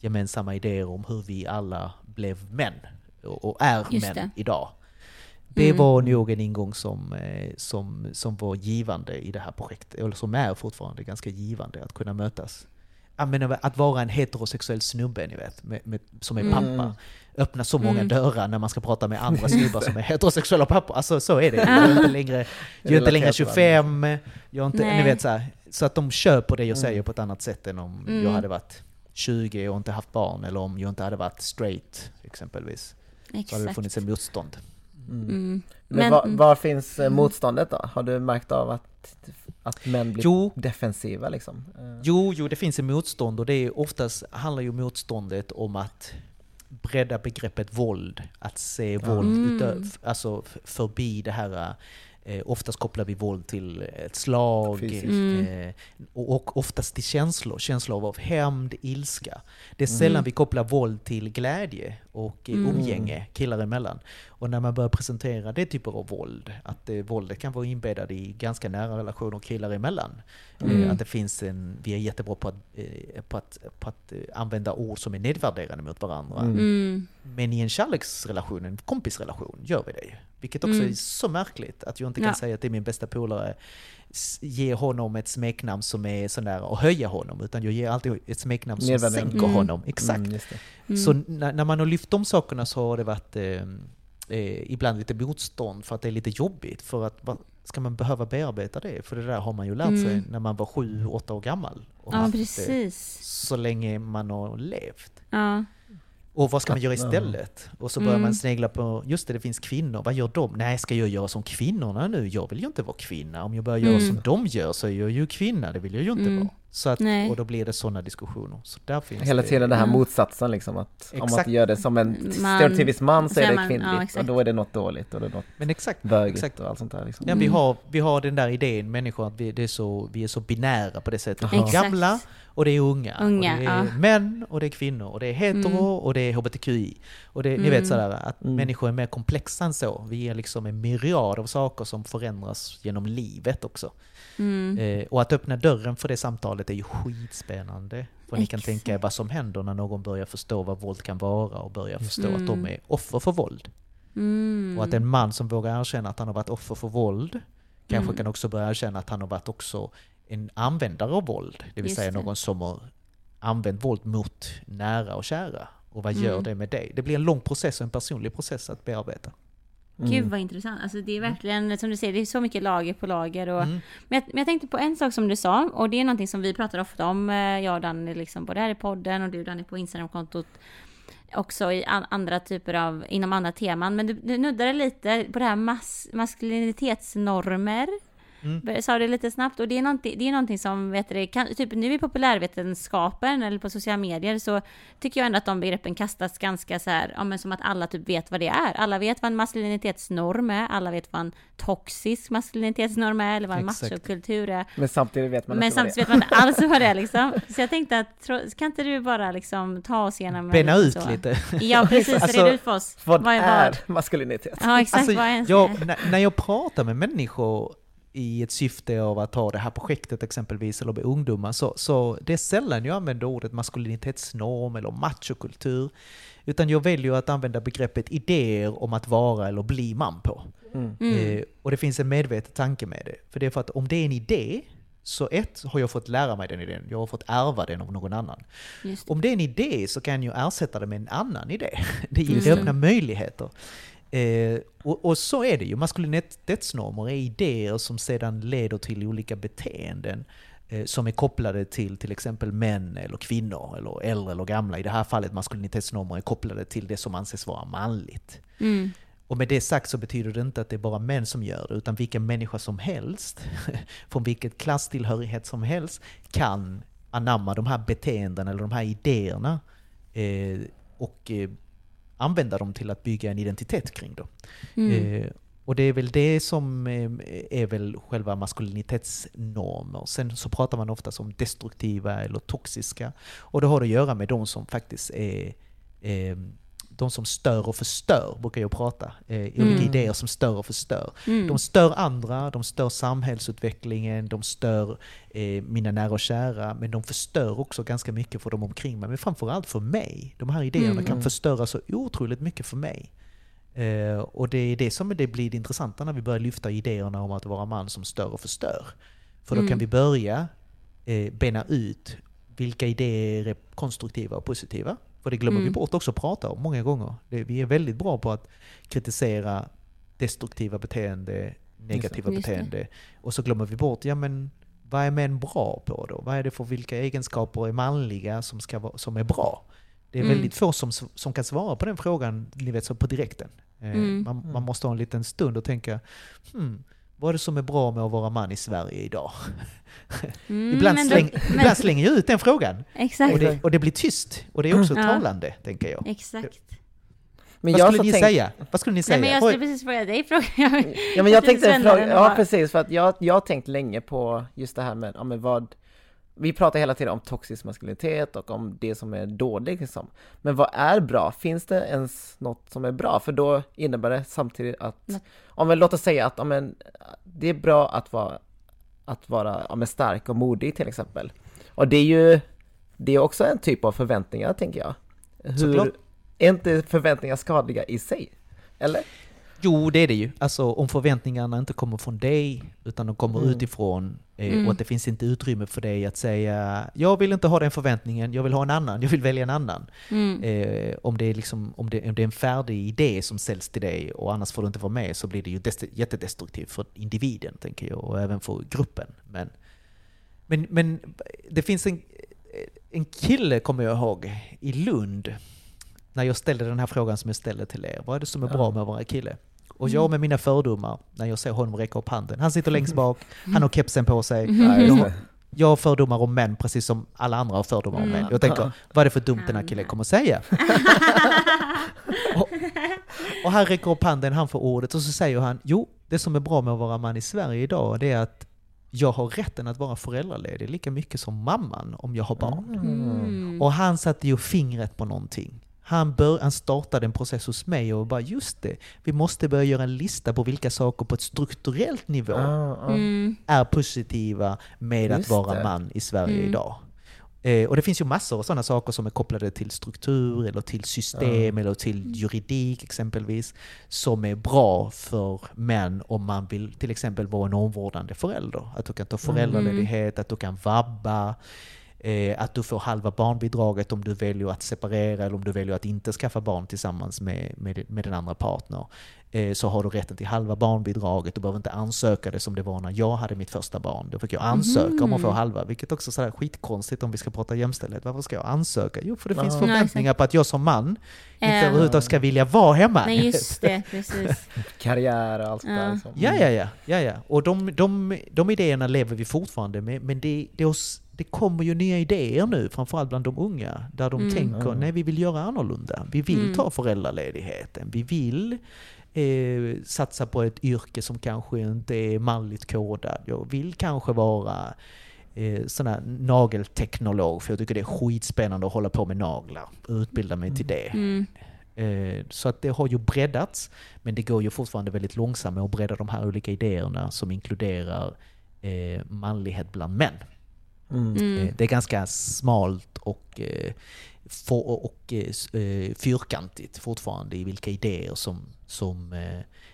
gemensamma idéer om hur vi alla blev män och, och är Just män det. idag. Det Mm. var nog en ingång som, eh, som, som var givande i det här projektet, eller som är fortfarande ganska givande att kunna mötas. Ja, men att vara en heterosexuell snubbe, ni vet, med, med, som är Mm. pappa. Öppna så många Mm. dörrar när man ska prata med andra snubbar som är heterosexuella pappor. Alltså så är det. Jag är inte längre, jag är inte längre Relaterat till 25, jag inte, ni vet så här, Så att de köper det jag Mm. säger på ett annat sätt än om Mm. jag hade varit 20 och inte haft barn, eller om jag inte hade varit straight exempelvis. Så hade det Exakt. funnits en motstånd. Mm. Mm. Men, Men- var, var finns eh, Mm. motståndet då? Har du märkt av att, att män blir Jo. defensiva liksom? Eh, Jo, jo, det finns en motstånd och det är oftast handlar ju motståndet om att bredda begreppet våld. Att se våld Mm. utöv, alltså förbi det här Eh, oftast kopplar vi våld till ett slag Fysiskt. Mm. eh, och, och oftast till känslor. Känslor av hämnd, ilska. Det är sällan Mm. vi kopplar våld till glädje och Mm. umgänge killar emellan. Och när man börjar presentera det typer av våld, att eh, våldet kan vara inbäddad i ganska nära relationer killar emellan. Mm. Eh, att det finns en, vi är jättebra på att, eh, på att, på att eh, använda ord som är nedvärderande mot varandra. Mm. Mm. Men i en kärleksrelation, en kompisrelation, gör vi det ju. Vilket också Mm. är så märkligt att jag inte kan Ja. säga att det är min bästa polare, ge honom ett smeknamn som är sån där och höja honom, utan jag ger alltid ett smeknamn som Nedvärderande. sänker Mm. honom. Exakt. Mm, just det. Mm. Så när, när man har lyft de sakerna så har det varit eh, eh, ibland lite motstånd för att det är lite jobbigt. För att vad, ska man behöva bearbeta det? För det där har man ju lärt sig Mm. när man var sju, åtta år gammal. Och Ja, det precis. så länge man har levt. Ja. Och vad ska man göra istället? Och så börjar Mm. man snegla på, just det, det finns kvinnor, vad gör de? Nej, ska jag göra som kvinnorna nu? Jag vill ju inte vara kvinna. Om jag börjar göra Mm. som de gör så är jag ju kvinna, det vill jag ju inte Mm. vara. Så att, Nej. och då blir det sådana diskussioner. Så där finns Hela det, tiden den här Mm. motsatsen liksom att om man Exakt. gör det som en stereotypisk man så är det man- ja, kvinnligt och exakt. då är det något dåligt och det är något Men exakt, bögigt exakt. och allt sånt där liksom. Ja, vi, Mm. har, vi har den där idén, människor, att vi, det är så, vi är så binära på det sättet. Vi är Exakt. gamla och det är unga. Unga, och det är ja. män och det är kvinnor. Och det är hetero Mm. och det är hbtqi. Och det, ni Mm. vet sådär att Mm. människor är mer komplexa än så. Vi är liksom en myriad av saker som förändras genom livet också. Mm. Eh, och att öppna dörren för det samtalet är ju skitspännande. För ni kan Exakt. tänka er vad som händer när någon börjar förstå vad våld kan vara och börjar förstå Mm. att de är offer för våld. Mm. Och att en man som vågar erkänna att han har varit offer för våld kanske Mm. kan också börja erkänna att han har varit också en användare av våld. Det vill Just säga det. någon som har använt våld mot nära och kära. Och vad gör Mm. det med dig? Det blir en lång process och en personlig process att bearbeta. Mm. Gud vad intressant. Alltså det är verkligen, som du säger, det är så mycket lager på lager. Och, Mm. men, jag, men jag tänkte på en sak som du sa, och det är någonting som vi pratar ofta om, eh, jag och Danny, liksom, både här i podden och du Danny på Instagramkontot. Också i an, andra typer av, inom andra teman. Men du, du nuddade lite på det här mas, maskulinitetsnormer. Mm. Sa det lite snabbt och det är någonting, det är någonting som, vet du, kan, typ nu i populärvetenskapen eller på sociala medier så tycker jag ändå att de begreppen kastas ganska så här, ja men som att alla typ vet vad det är. Alla vet vad en maskulinitetsnorm är, alla vet vad en toxisk maskulinitetsnorm är eller vad en machokultur är. Men samtidigt vet man Men inte vad det samtidigt vet man inte alls vad det är liksom. Så jag tänkte att, kan inte du bara liksom ta oss igenom en Bena ut så? lite. Ja precis, Alltså, red ut för oss. Vad vad är, är maskulinitet? Ja exakt, Alltså, vad är jag, när, när jag pratar med människor i ett syfte av att ha det här projektet exempelvis, eller med ungdomar, så, så det är sällan jag använder ordet maskulinitetsnorm eller machokultur. Utan jag väljer att använda begreppet idéer om att vara eller bli man på. Mm. Mm. Eh, och det finns en medveten tanke med det. För det är för att om det är en idé, så ett, har jag fått lära mig den idén, jag har fått ärva den av någon annan. Om det är en idé så kan jag ersätta det med en annan idé. Det, ger- Mm. öppnar möjligheter. Eh, och, och så är det ju. Maskulinitetsnormer är idéer som sedan leder till olika beteenden eh, som är kopplade till till exempel män eller kvinnor eller äldre eller gamla. I det här fallet maskulinitetsnormer är kopplade till det som anses vara manligt. Mm. Och med det sagt så betyder det inte att det är bara män som gör det, utan vilken människa som helst, från vilket klasstillhörighet som helst, kan anamma de här beteendena eller de här idéerna eh, och eh, använda dem till att bygga en identitet kring. Då. Mm. Eh, och det är väl det som eh, är väl själva maskulinitetsnormer. Sen så pratar man ofta om destruktiva eller toxiska. Och det har att göra med de som faktiskt är eh, de som stör och förstör, brukar jag prata. Eh, olika Mm. idéer som stör och förstör. Mm. De stör andra, de stör samhällsutvecklingen, de stör eh, mina nära och kära, men de förstör också ganska mycket för de omkring mig. Men framförallt för mig. De här idéerna Mm. kan förstöra så otroligt mycket för mig. Eh, och det är det som det blir det intressanta när vi börjar lyfta idéerna om att vara man som stör och förstör. För då Mm. kan vi börja eh, bena ut vilka idéer är konstruktiva och positiva. För det glömmer Mm. vi bort också att prata om många gånger. Det, vi är väldigt bra på att kritisera destruktiva beteende, negativa Just det. beteende. Och så glömmer vi bort, ja men vad är män bra på då? Vad är det för vilka egenskaper är manliga som, ska vara, som är bra? Det är Mm. väldigt få som, som kan svara på den frågan, ni vet, så på direkten. Eh, Mm. Man, man måste ha en liten stund och tänka, hmm, vad är det som är bra med att vara man i Sverige idag? Mm, ibland, men då- släng, men- ibland slänger jag ut den frågan. Exakt. Och det, och det blir tyst. Och det är också Ja. talande, tänker jag. Exakt. Men Vad jag skulle ni tänk- säga? Vad skulle ni Nej, säga? men jag skulle precis fråga dig frågan. Ja men jag tänkte, fråga, ja precis, för att jag, jag har tänkt länge på just det här med, ja men vad, vi pratar hela tiden om toxisk maskulinitet och om det som är dåligt liksom. Men vad är bra? Finns det ens något som är bra? För då innebär det samtidigt att, om vi låt oss säga att, ja men, det är bra att vara, att vara, ja men stark och modig till exempel. Och det är ju, det är också en typ av förväntningar tänker jag. Såklart. Hur, är inte förväntningar skadliga i sig? Eller? Jo, det är det ju. Alltså om förväntningarna inte kommer från dig, utan de kommer Mm. utifrån eh, Mm. och att det finns inte utrymme för dig att säga jag vill inte ha den förväntningen, jag vill ha en annan, jag vill välja en annan. Mm. Eh, om, det är liksom, om, det, om det är en färdig idé som säljs till dig och annars får du inte vara med så blir det ju dest- jättedestruktivt för individen, tänker jag, och även för gruppen. Men, men, men det finns en, en kille, kommer jag ihåg, i Lund, när jag ställde den här frågan som jag ställde till er. Vad är det som är bra med att vara kille? Och jag med mina fördomar, när jag ser honom räcka upp handen. Han sitter längst bak, han har kepsen på sig. Just Jag, jag har fördomar om män precis som alla andra har fördomar om Mm. män. Jag tänker, vad är det för dumt den här killen kommer att säga? och, och han räcker upp handen, han får ordet och så säger han, jo, det som är bra med att vara man i Sverige idag, det är att jag har rätten att vara föräldraledig lika mycket som mamman om jag har barn. Mm. Och han satte ju fingret på någonting. Han, bör, han startade en process hos mig och bara just det, vi måste börja göra en lista på vilka saker på ett strukturellt nivå Ah, ah. Mm. är positiva med att Just vara det. man i Sverige Mm. idag. Eh, och det finns ju massor av sådana saker som är kopplade till struktur eller till system eller till juridik exempelvis som är bra för män om man vill till exempel vara en omvårdande förälder. Att du kan ta föräldraledighet, att du kan vabba, eh, att du får halva barnbidraget om du väljer att separera eller om du väljer att inte skaffa barn tillsammans med, med, med den andra partner. Eh, så har du rätten till halva barnbidraget. Du behöver inte ansöka det som det var när jag hade mitt första barn. Då fick jag ansöka om att få halva, vilket också är sådär skitkonstigt om vi ska prata jämställdhet. Varför ska jag ansöka? Jo, för det finns förväntningar på att jag som man inte överhuvudtaget ska vilja vara hemma. Nej just det, precis. Karriär och allt Ja. där. Liksom. Ja, ja, ja. ja, ja. Och de, de, de idéerna lever vi fortfarande med, men det, det, är oss, det kommer ju nya idéer nu, framförallt bland de unga, där de Mm. tänker Mm. nej, vi vill göra annorlunda. Vi vill Mm. ta föräldraledigheten. Vi vill eh, satsa på ett yrke som kanske inte är manligt kodad. Jag vill kanske vara eh, sån här nagelteknolog, för jag tycker det är skitspännande att hålla på med naglar och utbilda mig till det. Mm. Eh, Så att det har ju breddats, men det går ju fortfarande väldigt långsamt med att bredda de här olika idéerna som inkluderar eh, manlighet bland män. Mm. Mm. Eh, Det är ganska smalt och, eh, få- och eh, fyrkantigt fortfarande i vilka idéer som, som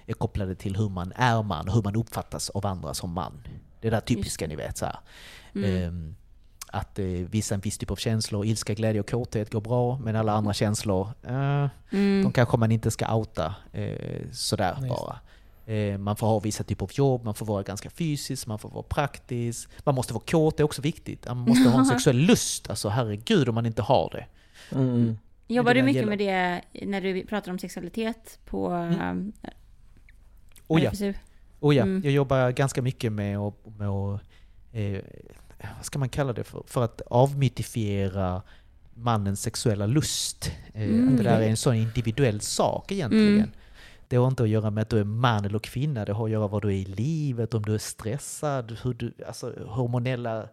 är kopplade till hur man är man och hur man uppfattas av andra som man. Det där typiska ni vet så här. Mm. Ehm, att vissa en viss typ av känslor, ilska, glädje och kåthet går bra, men alla andra känslor, eh, Mm. de kanske man inte ska outa eh, sådär just bara. Eh, man får ha vissa typer av jobb, man får vara ganska fysisk, man får vara praktisk. Man måste vara kåt, det är också viktigt. Man måste ha en sexuell lust, alltså herregud om man inte har det. Mm. Jobbar det du mycket gäller. med det när du pratar om sexualitet på mm. Oh ja, RFSU? oh ja. Mm. jag jobbar ganska mycket med att, med att eh, vad ska man kalla det för, för att avmytifiera mannens sexuella lust. Eh, Mm. Att det där är en sån individuell sak egentligen. Mm. Det har inte att göra med att du är man eller kvinna, det har att göra med vad du är i livet, om du är stressad, hur du, alltså hormonella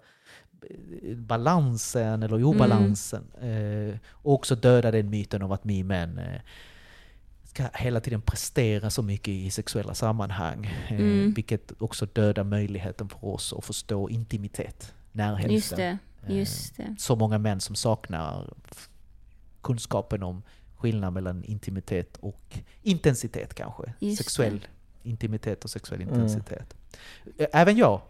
eh, balansen eller obalansen. Eh, och också döda den myten av att vi män eh, ska hela tiden prestera så mycket i sexuella sammanhang. Eh, Mm. Vilket också dödar möjligheten för oss att förstå intimitet, närhet. Just det, Eh, just det. Så många män som saknar kunskapen om skillnad mellan intimitet och intensitet kanske. Just sexuell intimitet och sexuell Mm. intensitet. Även jag.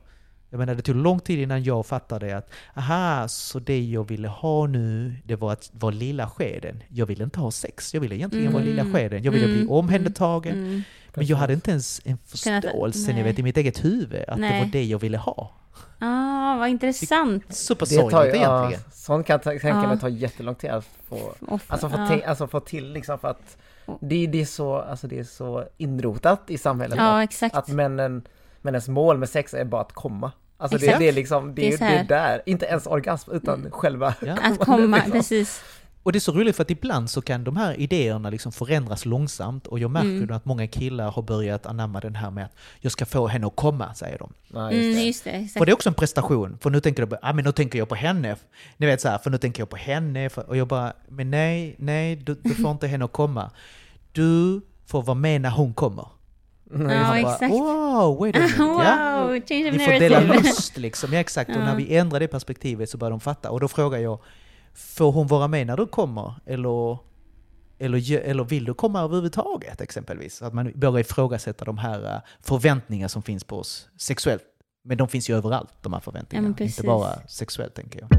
Jag menar det tog lång tid innan jag fattade att aha, så det jag ville ha nu, det var att vara lilla skeden. Jag ville inte ha sex, jag ville egentligen vara lilla Mm. skeden. Jag ville bli Mm. omhändertagen. Mm. Men jag hade inte ens en förståelse ni vet, i mitt eget huvud att det Nej. var det jag ville ha. Ah, vad intressant. Supersorgligt egentligen. ja, sånt kan jag ta- tänka mig ta jättelång tid att få, alltså få, ja. tänk, alltså få till liksom för att det, det, är så, alltså det är så inrotat i samhället Ja, att, exakt. att männen, männens mål med sex är bara att komma. Alltså det, det är liksom, det, Det är det är där, inte ens orgasm utan själva Ja. Att komma, liksom. precis. Och det är så roligt för att ibland så kan de här idéerna liksom förändras långsamt och jag märker Mm. att många killar har börjat anamma den här med att jag ska få henne att komma, säger de. Ja, just Mm, det. just det. Och det är också en prestation, för nu tänker du ah, men nu tänker jag på henne. Ni vet så här, för nu tänker jag på henne. För, och jag bara, men nej, nej, du, du får inte henne att komma. Du får vara med när hon kommer. Ja, Han bara, exakt. wow, wait a minute. Ja. Wow, change of Ni får dela lust liksom, ja exakt. Och Ja. när vi ändrar det perspektivet så börjar de fatta. Och då frågar jag, får hon vara med när du kommer? Eller, eller, eller vill du komma överhuvudtaget exempelvis? Att man börjar ifrågasätta de här eh, förväntningar som finns på oss sexuellt. Men de finns ju överallt, de här förväntningarna. Inte precis. bara sexuellt, tänker jag.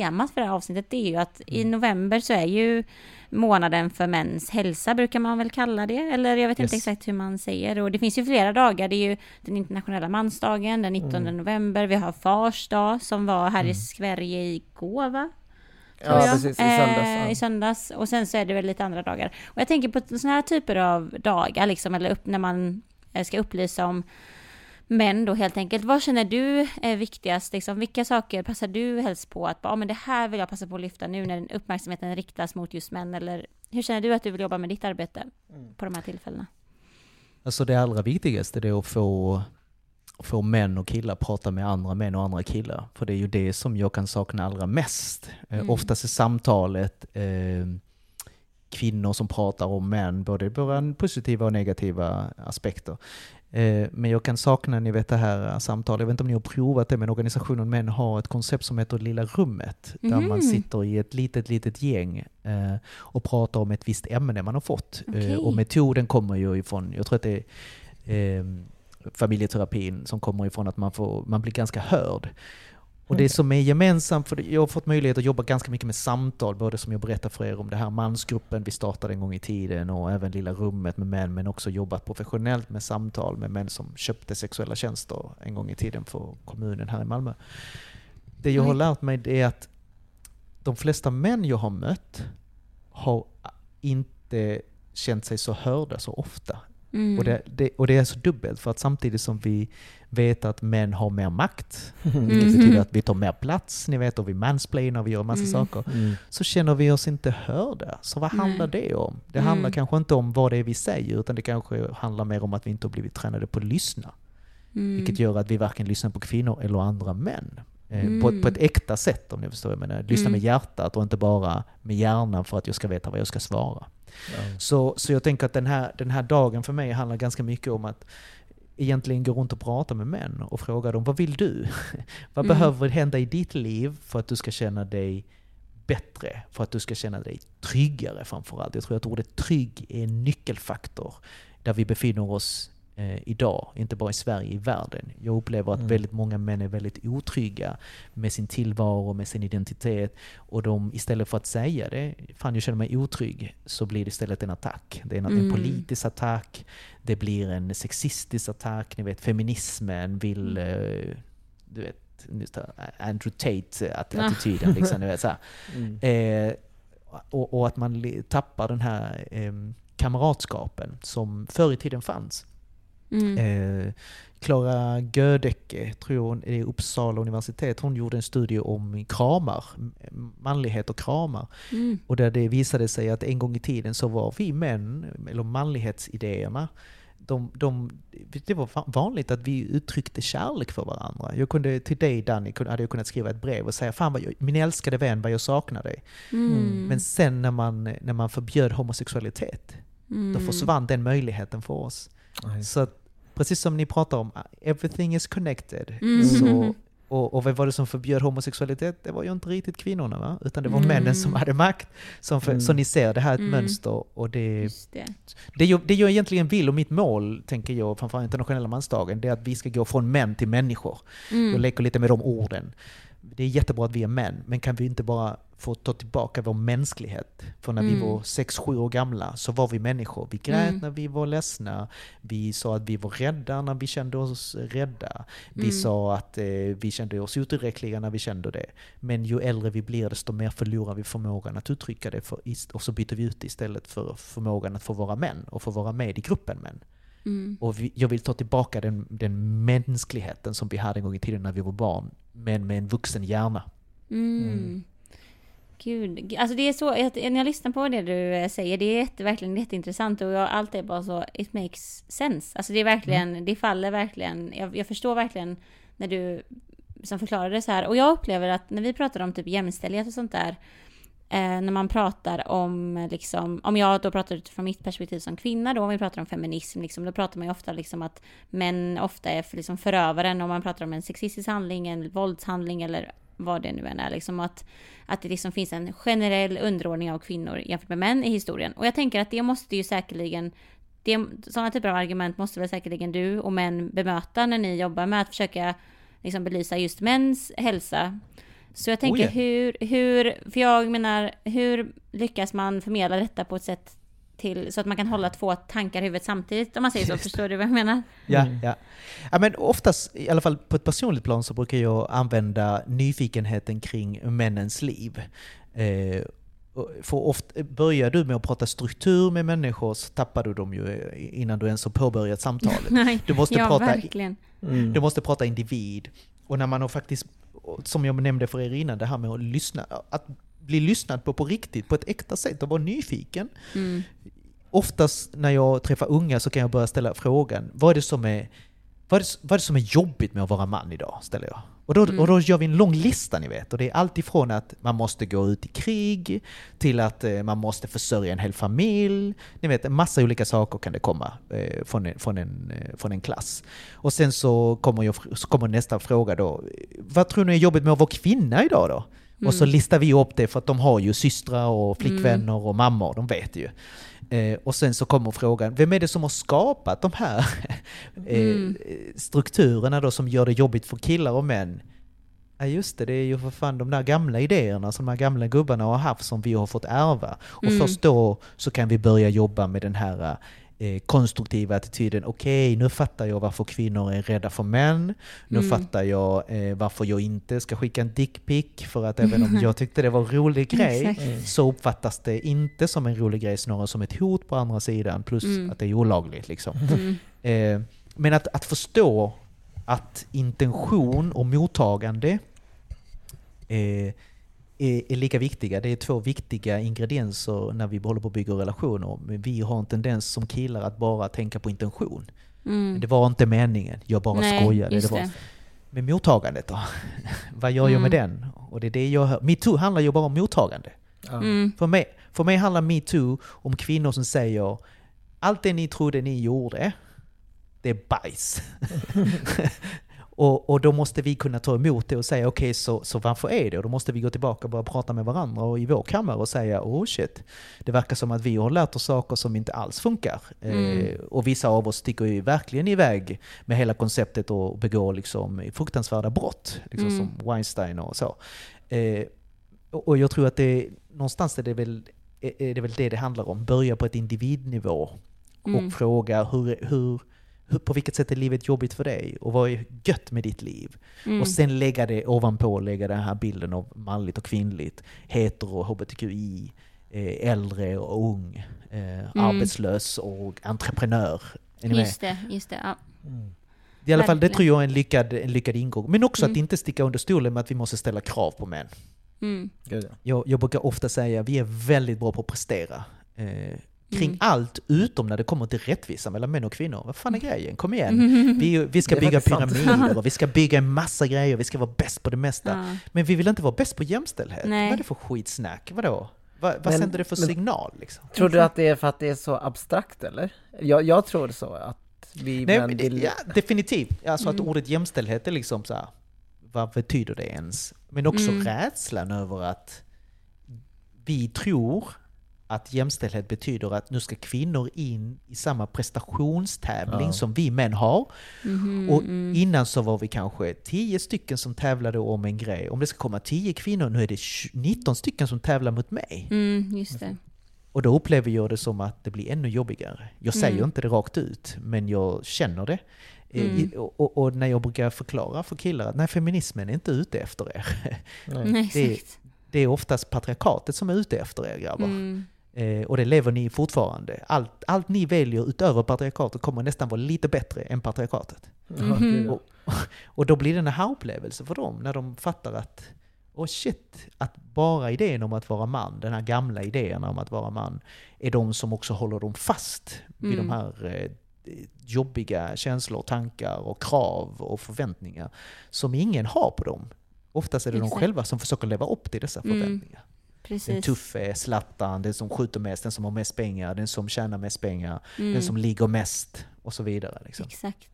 Temat för det här avsnittet det är ju att i november så är ju månaden för mäns hälsa brukar man väl kalla det. Eller jag vet inte Yes. exakt hur man säger. Och det finns ju flera dagar. Det är ju den internationella mansdagen den 19 november. Vi har fars dag som var här i Sverige igår va? Ja, precis, i söndags. Eh, I ja. söndags. Och sen så är det väl lite andra dagar. Och jag tänker på sådana här typer av dagar, liksom, eller upp, när man eh, ska upplysa om män då helt enkelt. Vad känner du är viktigast? Liksom, vilka saker passar du helst på att ah, men det här vill jag passa på att lyfta nu när uppmärksamheten riktas mot just män? Eller hur känner du att du vill jobba med ditt arbete mm. på de här tillfällena? Alltså det allra viktigaste är att få, få män och killar prata med andra män och andra killar. För det är ju det som jag kan sakna allra mest. Eh, mm. Oftast är samtalet eh, kvinnor som pratar om män, både på positiva och negativa aspekter. Eh, men jag kan sakna, ni vet det här samtalet, jag vet inte om ni har provat det, men organisationen Män har ett koncept som heter Lilla rummet. Där mm. man sitter i ett litet, litet gäng eh, och pratar om ett visst ämne man har fått. Eh, okay. Och metoden kommer ju ifrån, jag tror att det är familjeterapin som kommer ifrån att man, får, man blir ganska hörd. Och det som är gemensamt, för jag har fått möjlighet att jobba ganska mycket med samtal, både som jag berättade för er om det här mansgruppen vi startade en gång i tiden och även Lilla rummet med män, men också jobbat professionellt med samtal med män som köpte sexuella tjänster en gång i tiden för kommunen här i Malmö. Det jag har lärt mig är att de flesta män jag har mött har inte känt sig så hörda så ofta. Mm. Och, det, det, och det är så dubbelt, för att samtidigt som vi vet att män har mer makt, mm. vilket betyder att vi tar mer plats, ni vet, och vi mansplainar och vi gör massa mm. saker, mm. så känner vi oss inte hörda. Så vad handlar det om? Det handlar mm. kanske inte om vad det är vi säger, utan det kanske handlar mer om att vi inte har blivit tränade på att lyssna. Mm. Vilket gör att vi varken lyssnar på kvinnor eller andra män. Mm. På, ett, på ett äkta sätt om ni förstår. Jag menar, lyssna mm. med hjärtat och inte bara med hjärnan för att jag ska veta vad jag ska svara. Ja. Så, så jag tänker att den här, den här dagen för mig handlar ganska mycket om att egentligen gå runt och prata med män och fråga dem vad vill du? vad mm. behöver hända i ditt liv för att du ska känna dig bättre, för att du ska känna dig tryggare framförallt. Jag tror att ordet trygg är en nyckelfaktor där vi befinner oss eh, idag, inte bara i Sverige, i världen. Jag upplever att mm. väldigt många män är väldigt otrygga med sin tillvaro, med sin identitet. Och de, istället för att säga det, fan jag känner mig otrygg, så blir det istället en attack. Det är en, mm. en politisk attack, det blir en sexistisk attack, ni vet feminismen vill, mm. eh, du vet, Andrew Tate-attityden. Liksom, mm. eh, och, och, att man tappar den här eh, kamratskapen som förr i tiden fanns. Mm. Eh, Klara Gödecke, tror jag, i Uppsala universitet, hon gjorde en studie om kramar, manlighet och kramar. Mm. Och där det visade sig att en gång i tiden så var vi män, eller manlighetsidéerna, de, de, det var vanligt att vi uttryckte kärlek för varandra. Jag kunde, till dig Danny hade jag kunnat skriva ett brev och säga Fan vad jag, min älskade vän vad jag saknar dig. Mm. Men sen när man, när man förbjöd homosexualitet, mm. då försvann den möjligheten för oss. Så att precis som ni pratar om, everything is connected. Mm. Så, och, och vad var det som förbjöd homosexualitet? Det var ju inte riktigt kvinnorna, va? utan det var mm. männen som hade makt. Som för, mm. Så ni ser, det här är ett mm. mönster. Och det, det. Det, jag, det jag egentligen vill, och mitt mål, tänker jag, framförallt internationella mansdagen, det är att vi ska gå från män till människor. Mm. Jag leker lite med de orden det är jättebra att vi är män, men kan vi inte bara få ta tillbaka vår mänsklighet? För när mm. vi var 6-7 år gamla så var vi människor. Vi grät mm. när vi var ledsna. Vi sa att vi var rädda när vi kände oss rädda. Vi mm. sa att eh, vi kände oss otillräckliga när vi kände det. Men ju äldre vi blir desto mer förlorar vi förmågan att uttrycka det. För, och så byter vi ut det istället för förmågan att få vara män och få vara med i gruppen män. Mm. Och vi, jag vill ta tillbaka den, den mänskligheten som vi hade en gång i tiden när vi var barn, men med en vuxen hjärna. Mm. Mm. Gud, alltså det är så, när jag lyssnar på det du eh, säger, det är jätte, verkligen jätteintressant och jag, allt är bara så, it makes sense. Alltså det är verkligen, mm. det faller verkligen, jag, jag, förstår verkligen när du som förklarade det så här. Och jag upplever att när vi pratar om typ jämställdhet och sånt där, eh, när man pratar om, eh, liksom, om jag då pratar utifrån mitt perspektiv som kvinna då, om vi pratar om feminism, liksom, då pratar man ju ofta liksom att män ofta är för, liksom förövaren om man pratar om en sexistisk handling, en våldshandling eller vad det nu än är. Liksom att, att det liksom finns en generell underordning av kvinnor jämfört med män i historien. Och jag tänker att det måste ju säkerligen det, sådana typer av argument måste väl säkerligen du och män bemöta när ni jobbar med att försöka liksom belysa just mäns hälsa så jag tänker oh, yeah. hur, hur, för jag menar, hur lyckas man förmedla detta på ett sätt till, så att man kan hålla två tankar i huvudet samtidigt, om man säger så. Just. Förstår du vad jag menar? Ja, mm. ja. ja men oftast, i alla fall på ett personligt plan, så brukar jag använda nyfikenheten kring männens liv. Eh, för ofta, börjar du med att prata struktur med människor så tappar du dem ju innan du ens har påbörjat samtalet. Nej, Du måste, ja, prata, verkligen. Mm. du måste prata individ. Och när man har faktiskt, som jag nämnde för er innan, det här med att lyssna, att bli lyssnad på på riktigt, på ett äkta sätt och vara nyfiken. Mm. Oftast när jag träffar unga så kan jag börja ställa frågan, vad är det som är, vad är det, vad är det som är jobbigt med att vara man idag? Ställer jag. Och då, Mm. och då gör vi en lång lista ni vet. Och det är allt ifrån att man måste gå ut i krig, till att eh, man måste försörja en hel familj. Ni vet, en massa olika saker kan det komma eh, från, en, från, en, eh, från en klass. Och sen så kommer, jag, så kommer nästa fråga då. Vad tror ni är jobbigt med att vara kvinna idag då? Och så Mm. listar vi upp det för att de har ju systrar och flickvänner och mammor, de vet ju. Eh, och sen så kommer frågan, vem är det som har skapat de här eh, Mm. strukturerna då som gör det jobbigt för killar och män? Ja just det, det är ju för fan de där gamla idéerna som de här gamla gubbarna har haft som vi har fått ärva. Och Mm. först då så kan vi börja jobba med den här konstruktiva attityden. Okej, nu fattar jag varför kvinnor är rädda för män. Nu Mm. fattar jag eh, varför jag inte ska skicka en dickpic. För att även om jag tyckte det var en rolig grej Exakt. så uppfattas det inte som en rolig grej, snarare som ett hot på andra sidan. Plus Mm. att det är olagligt. Liksom. Mm. Eh, men att, att förstå att intention och mottagande eh, är, är lika viktiga. Det är två viktiga ingredienser när vi håller på att bygga relationer. Men vi har en tendens som killar att bara tänka på intention. Mm. Det var inte meningen, jag bara Nej, skojade. Det var. det. Men mottagandet då? Vad gör jag med Mm. den? Och det är det jag hör. Metoo handlar ju bara om mottagande. Mm. För mig, för mig handlar metoo om kvinnor som säger allt det ni trodde ni gjorde, det är bajs. och, och då måste vi kunna ta emot det och säga okej, så, så varför är det? Och då måste vi gå tillbaka och börja prata med varandra och i vår kammare och säga oh shit, det verkar som att vi har lärt oss saker som inte alls funkar. Mm. Eh, och vissa av oss sticker ju verkligen iväg med hela konceptet och begår liksom fruktansvärda brott, liksom Mm. som Weinstein och så. Eh, och jag tror att det någonstans är det väl är det väl det det handlar om. Börja på ett individnivå och Mm. fråga hur, hur, på vilket sätt är livet jobbigt för dig? Och vad är gött med ditt liv? Mm. Och sen lägga det ovanpå, lägga den här bilden av manligt och kvinnligt, hetero, hbtqi, eh, äldre och ung, eh, arbetslös och entreprenör. Är ni med? Just det, just det. Ja. I alla fall, det tror jag är en lyckad, en lyckad ingång. Men också Mm. att inte sticka under stolen med att vi måste ställa krav på män. Mm. Jag, jag brukar ofta säga att vi är väldigt bra på att prestera. Eh, kring Mm. allt utom när det kommer till rättvisa mellan män och kvinnor. Vad fan är grejen? Kom igen! Vi, vi ska bygga pyramider och vi ska bygga en massa grejer, vi ska vara bäst på det mesta. Ja. Men vi vill inte vara bäst på jämställdhet. Nej. Vad är det för skitsnack? Vadå? Vad, vad Men- sänder det för men- signal liksom? Tror du att det är för att det är så abstrakt eller? Jag, jag tror så att vi Nej, män vill... ja, definitivt. Alltså Mm. att ordet jämställdhet är liksom så här, vad betyder det ens? Men också Mm. rädslan över att vi tror att jämställdhet betyder att nu ska kvinnor in i samma prestationstävling Ja. som vi män har. Mhm, Och mm. innan så var vi kanske 10 stycken som tävlade om en grej. Om det ska komma 10 kvinnor, nu är det 20 19 stycken som tävlar mot mig. Mm, just det. Och då upplever jag det som att det blir ännu jobbigare. Jag säger Mm. inte det rakt ut, men jag känner det. Eh, Mm. Och, och, och när jag brukar förklara för killar att nej, feminismen är inte ute efter er. Nej. Nej, det- exakt. Det är oftast patriarkatet som är ute efter er grabbar. Mm. Eh, och det lever ni fortfarande. Allt, allt ni väljer utöver patriarkatet kommer nästan vara lite bättre än patriarkatet. Gud, ja. Och, och då blir det en aha-upplevelse för dem när de fattar att oh shit, att bara idén om att vara man, den här gamla idén om att vara man, är de som också håller dem fast vid Mm. de här eh, jobbiga känslor, tankar och krav och förväntningar som ingen har på dem. Oftast är det Exakt. de själva som försöker leva upp till dessa Mm. Förväntningar. Den Precis. tuffe, Zlatan, den som skjuter mest, den som har mest pengar, den som tjänar mest pengar, Mm. den som ligger mest och så vidare. Liksom. Exakt.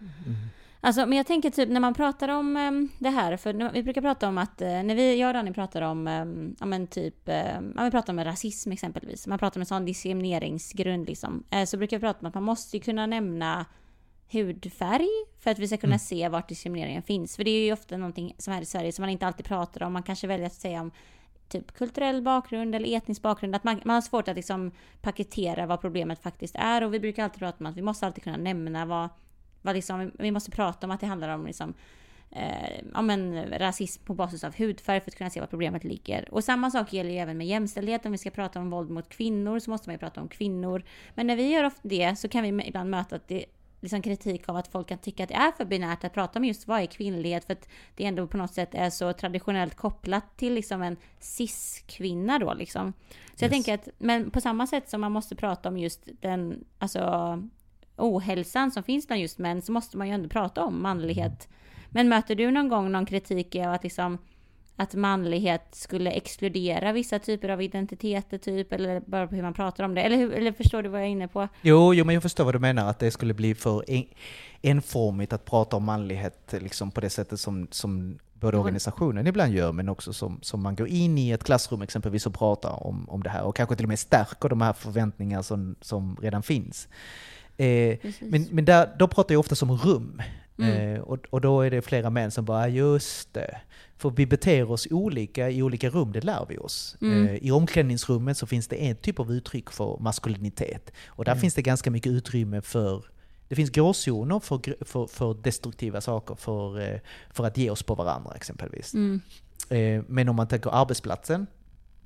Mm. Alltså, men jag tänker typ när man pratar om em, det här, för vi brukar prata om att, eh, när vi, jag och Danny pratar om, um, ja men typ, um, ja vi pratar om rasism exempelvis, man pratar om en sån diskrimineringsgrund liksom, eh, så brukar vi prata om att man måste ju kunna nämna hudfärg för att vi ska kunna se vart diskrimineringen finns. För det är ju ofta någonting som här i Sverige som man inte alltid pratar om, man kanske väljer att säga om typ kulturell bakgrund eller etnisk bakgrund, att man, man har svårt att liksom paketera vad problemet faktiskt är och vi brukar alltid prata om att vi måste alltid kunna nämna vad, vad liksom, vi måste prata om att det handlar om liksom, eh, ja, men, rasism på basis av hudfärg för att kunna se var problemet ligger. Och samma sak gäller ju även med jämställdhet. Om vi ska prata om våld mot kvinnor så måste man ju prata om kvinnor. Men när vi gör det så kan vi ibland möta att det liksom kritik av att folk kan tycka att det är för binärt att prata om just vad är kvinnlighet för att det ändå på något sätt är så traditionellt kopplat till liksom en cis-kvinna då liksom. Så jag tänker att, men på samma sätt som man måste prata om just den, alltså ohälsan som finns bland just män så måste man ju ändå prata om manlighet. Men möter du någon gång någon kritik av att liksom att manlighet skulle exkludera vissa typer av identiteter typ, eller bara på hur man pratar om det? Eller, hur, eller förstår du vad jag är inne på? Jo, jo, men jag förstår vad du menar, att det skulle bli för en, enformigt att prata om manlighet liksom på det sättet som, som både organisationen ibland gör, men också som, som man går in i ett klassrum exempelvis och pratar om, om det här och kanske till och med stärker de här förväntningar som, som redan finns. Eh, men men där, då pratar jag ofta som rum. Mm. Eh, och, och då är det flera män som bara, just det. För vi beter oss olika i olika rum, det lär vi oss. Mm. Eh, I omklädningsrummet så finns det en typ av uttryck för maskulinitet. Och där mm. finns det ganska mycket utrymme för det finns gråzoner för, för, för destruktiva saker, för, eh, för att ge oss på varandra exempelvis. Mm. Eh, men om man tänker arbetsplatsen,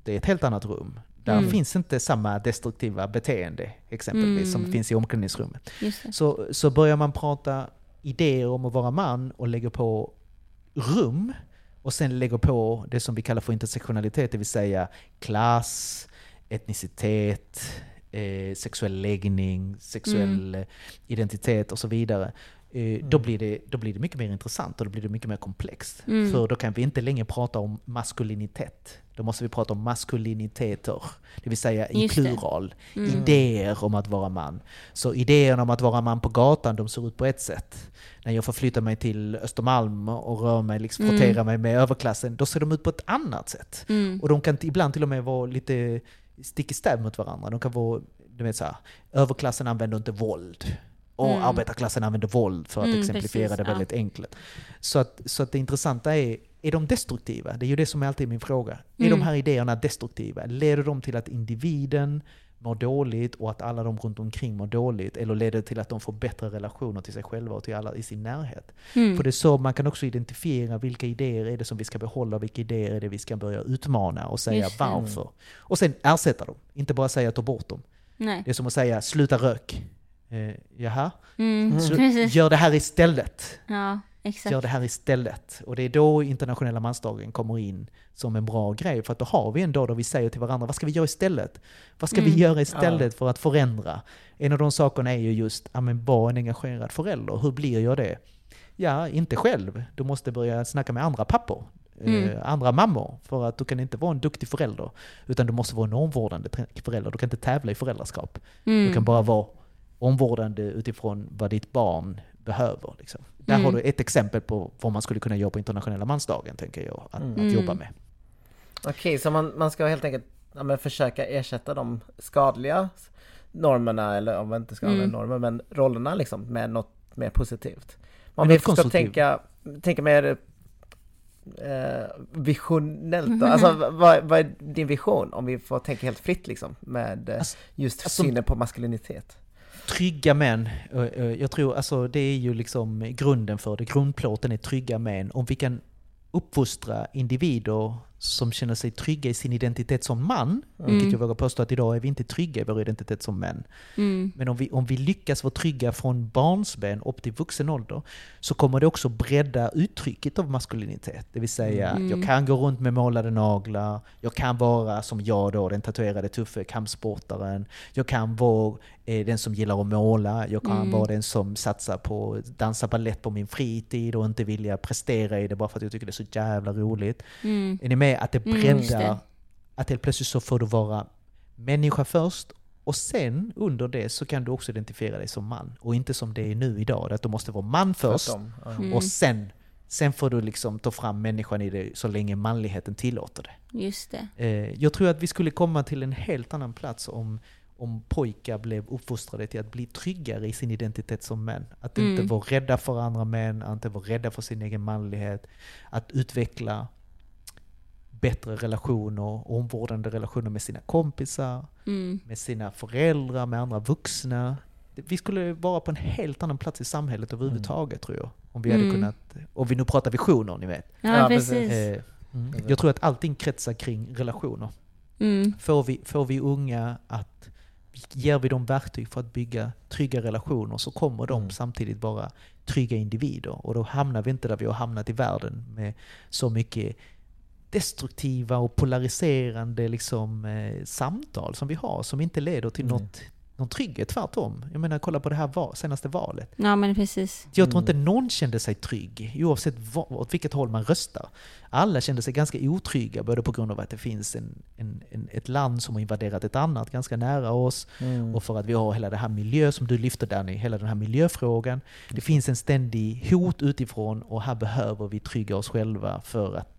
det är ett helt annat rum. Där mm. finns inte samma destruktiva beteende exempelvis mm. som finns i omklädningsrummet. Så, så börjar man prata idéer om att vara man och lägger på rum och sen lägger på det som vi kallar för intersektionalitet, det vill säga klass, etnicitet, eh, sexuell läggning, sexuell mm. identitet och så vidare. Eh, mm. då, blir det, då blir det mycket mer intressant och då blir det mycket mer komplext. Mm. För då kan vi inte längre prata om maskulinitet. Då måste vi prata om maskuliniteter, det vill säga i plural. Mm. Idéer om att vara man. Så idéerna om att vara man på gatan, de ser ut på ett sätt. När jag förflyttar mig till Östermalm och rör mig, liksom mm. frotterar mig med överklassen, då ser de ut på ett annat sätt. Mm. Och de kan ibland till och med vara lite stick i stäv mot varandra. De kan vara, du vet så här, överklassen använder inte våld. Och mm. arbetarklassen använder våld för att mm, exemplifiera precis, det väldigt ja. enkelt. Så att, så att det intressanta är, är de destruktiva? Det är ju det som är alltid min fråga. Mm. Är de här idéerna destruktiva? Leder de till att individen mår dåligt och att alla de runt omkring mår dåligt? Eller leder det till att de får bättre relationer till sig själva och till alla i sin närhet? Mm. För det är så man kan också identifiera vilka idéer är det som vi ska behålla och vilka idéer är det vi ska börja utmana och säga varför. Och sen ersätta dem, inte bara säga ta bort dem. Nej. Det är som att säga sluta rök. Eh, jaha? Mm. gör det här istället. Ja. Exakt. Gör det här istället. Och det är då internationella mansdagen kommer in som en bra grej. För att då har vi en dag då vi säger till varandra, vad ska vi göra istället? Vad ska mm. vi göra istället ja. för att förändra? En av de sakerna är ju just, ja men var en engagerad förälder. Hur blir jag det? Ja, inte själv. Du måste börja snacka med andra pappor. Mm. Eh, andra mammor. För att du kan inte vara en duktig förälder. Utan du måste vara en omvårdande förälder. Du kan inte tävla i föräldraskap. Mm. Du kan bara vara omvårdande utifrån vad ditt barn behöver. Liksom. Där mm. har du ett exempel på vad man skulle kunna göra på internationella mansdagen, tänker jag, att, mm. att jobba med. Okej, okay, så man, man ska helt enkelt ja, försöka ersätta de skadliga normerna, eller om man inte ska mm. normer, men rollerna liksom, med något mer positivt. Man vill ska tänka, tänka mer eh, visionellt då? Alltså vad, vad, är din vision? Om vi får tänka helt fritt liksom, med eh, alltså, just alltså, synen på maskulinitet trygga män, eh, eh, jag tror alltså det är ju liksom grunden för det, grundplåten är trygga män. Om vi kan uppfostra individer som känner sig trygga i sin identitet som man, mm. vilket jag vågar påstå att idag är vi inte trygga i vår identitet som män. Mm. Men om vi, om vi lyckas vara trygga från barnsben upp till vuxen ålder, så kommer det också bredda uttrycket av maskulinitet. Det vill säga, mm. jag kan gå runt med målade naglar, jag kan vara som jag då, den tatuerade tuffe kampsportaren, jag kan vara eh, den som gillar att måla, jag kan mm. vara den som satsar på att dansa ballett på min fritid och inte vilja prestera i det bara för att jag tycker det är så jävla roligt. Mm. Är ni med? Med att det breddar, mm, det. att helt plötsligt så får du vara människa först och sen under det så kan du också identifiera dig som man. Och inte som det är nu idag, att du måste vara man först mm. och sen, sen får du liksom ta fram människan i dig så länge manligheten tillåter det. Just det. Eh, jag tror att vi skulle komma till en helt annan plats om, om pojkar blev uppfostrade till att bli tryggare i sin identitet som män. Att mm. inte vara rädda för andra män, att inte vara rädda för sin egen manlighet. Att utveckla bättre relationer, omvårdande relationer med sina kompisar, mm. med sina föräldrar, med andra vuxna. Vi skulle vara på en helt annan plats i samhället överhuvudtaget mm. tror jag. Om vi hade Mm. kunnat, om vi nu pratar visioner, ni vet. Ja, Ja, precis. Eh, mm. Jag tror att allting kretsar kring relationer. Mm. Får vi, får vi unga att, ger vi dem verktyg för att bygga trygga relationer så kommer de Mm. samtidigt vara trygga individer. Och då hamnar vi inte där vi har hamnat i världen med så mycket destruktiva och polariserande liksom, eh, samtal som vi har som inte leder till Mm. något, någon trygghet, tvärtom. Jag menar, kolla på det här val, senaste valet. Ja, men precis. Jag tror Mm. inte någon kände sig trygg, oavsett vad, åt vilket håll man röstar. Alla kände sig ganska otrygga, både på grund av att det finns en, en, en, ett land som har invaderat ett annat ganska nära oss, Mm. och för att vi har hela det här miljö som du lyfter Danny, hela den här miljöfrågan. Det finns en ständig hot utifrån och här behöver vi trygga oss själva för att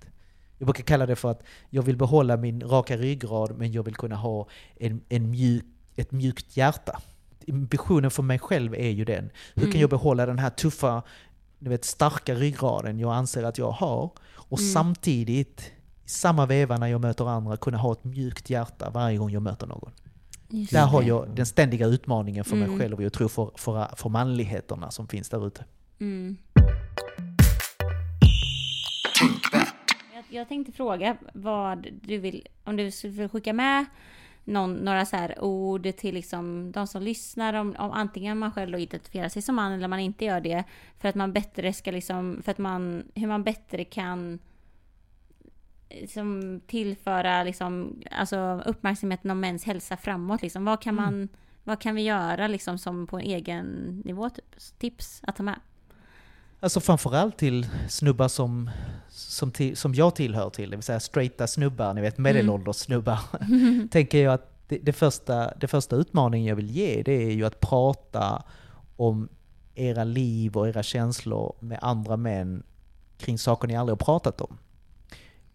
jag brukar kalla det för att jag vill behålla min raka ryggrad men jag vill kunna ha en, en mjuk, ett mjukt hjärta. Visionen för mig själv är ju den. Hur kan Mm. jag behålla den här tuffa, du vet, starka ryggraden jag anser att jag har och Mm. samtidigt i samma veva när jag möter andra kunna ha ett mjukt hjärta varje gång jag möter någon. Just Där har det. jag den ständiga utmaningen för mig Mm. själv och jag tror för, för, för manligheterna som finns där ute. Mm. Jag, tänkte fråga vad du vill, om du skulle skicka med någon, några så här ord till liksom de som lyssnar om, om antingen man själv identifierar sig som man eller man inte gör det. För att man bättre ska liksom, för att man, hur man bättre kan liksom tillföra liksom, alltså uppmärksamheten om mäns hälsa framåt liksom. Vad kan man, vad kan vi göra liksom som på en egen nivå typ? Tips att ta med. Alltså framförallt till snubbar som, som, till, som jag tillhör till, det vill säga straighta snubbar, ni vet medelålders snubbar. Tänker jag att det, det, första, det första utmaningen jag vill ge det är ju att prata om era liv och era känslor med andra män kring saker ni aldrig har pratat om.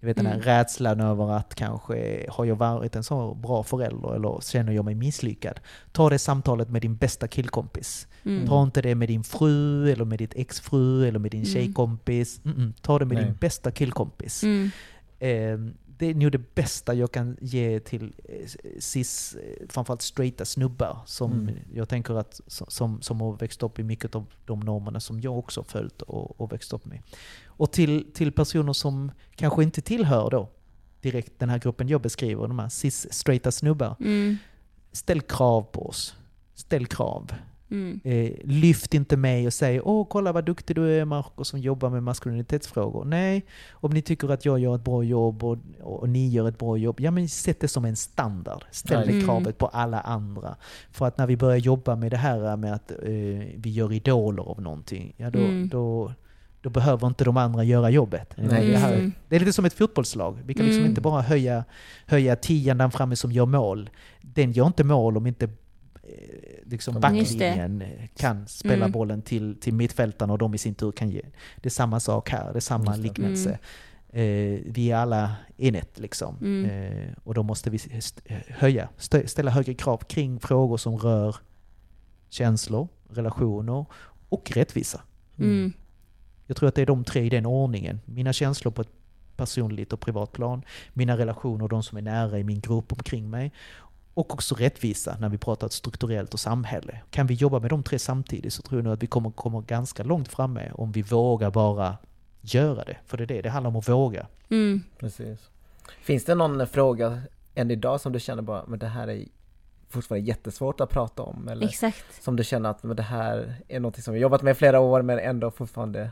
Jag vet den här Mm. rädslan över att kanske har jag varit en så bra förälder eller känner jag mig misslyckad. Ta det samtalet med din bästa killkompis. Mm. Ta inte det med din fru eller med ditt exfru eller med din Mm. tjejkompis. Mm-mm. Ta det med Nej. din bästa killkompis. Mm. Eh, det är nog det bästa jag kan ge till eh, cis, eh, framförallt straighta snubbar som Mm. jag tänker att som, som har växt upp i mycket av de normerna som jag också har följt och, och växt upp med. Och till, till personer som kanske inte tillhör då direkt den här gruppen jag beskriver, de här cis-straighta snubbar. Mm. Ställ krav på oss. Ställ krav. Mm. Eh, lyft inte mig och säg åh kolla vad duktig du är Marco som jobbar med maskulinitetsfrågor. Nej, om ni tycker att jag gör ett bra jobb och, och, ni gör ett bra jobb, ja men sätt det som en standard. Ställ det Mm. kravet på alla andra. För att när vi börjar jobba med det här med att eh, vi gör idoler av någonting, ja då, Mm. då, då behöver inte de andra göra jobbet. Nej, det, här, Mm. det är lite som ett fotbollslag. Vi kan liksom Mm. inte bara höja, höja tian där framme som gör mål. Den gör inte mål om inte liksom Just det. backlinjen eh, kan spela Mm. bollen till, till mittfältarna och de i sin tur kan ge. Det är samma sak här, det är samma liknelse. Mm. Eh, vi är alla it liksom. Mm. Eh, och då måste vi höja, st- ställa högre krav kring frågor som rör känslor, relationer och rättvisa. Mm. Jag tror att det är de tre i den ordningen. Mina känslor på ett personligt och privat plan, mina relationer och de som är nära i min grupp omkring mig och också rättvisa när vi pratar strukturellt och samhälle. Kan vi jobba med de tre samtidigt så tror jag nog att vi kommer komma ganska långt framme om vi vågar bara göra det. För det är det det handlar om att våga. Mm. Precis. Finns det någon fråga än idag som du känner bara, men det här är fortfarande jättesvårt att prata om? Eller Exakt. som du känner att men det här är något som vi jobbat med i flera år men ändå fortfarande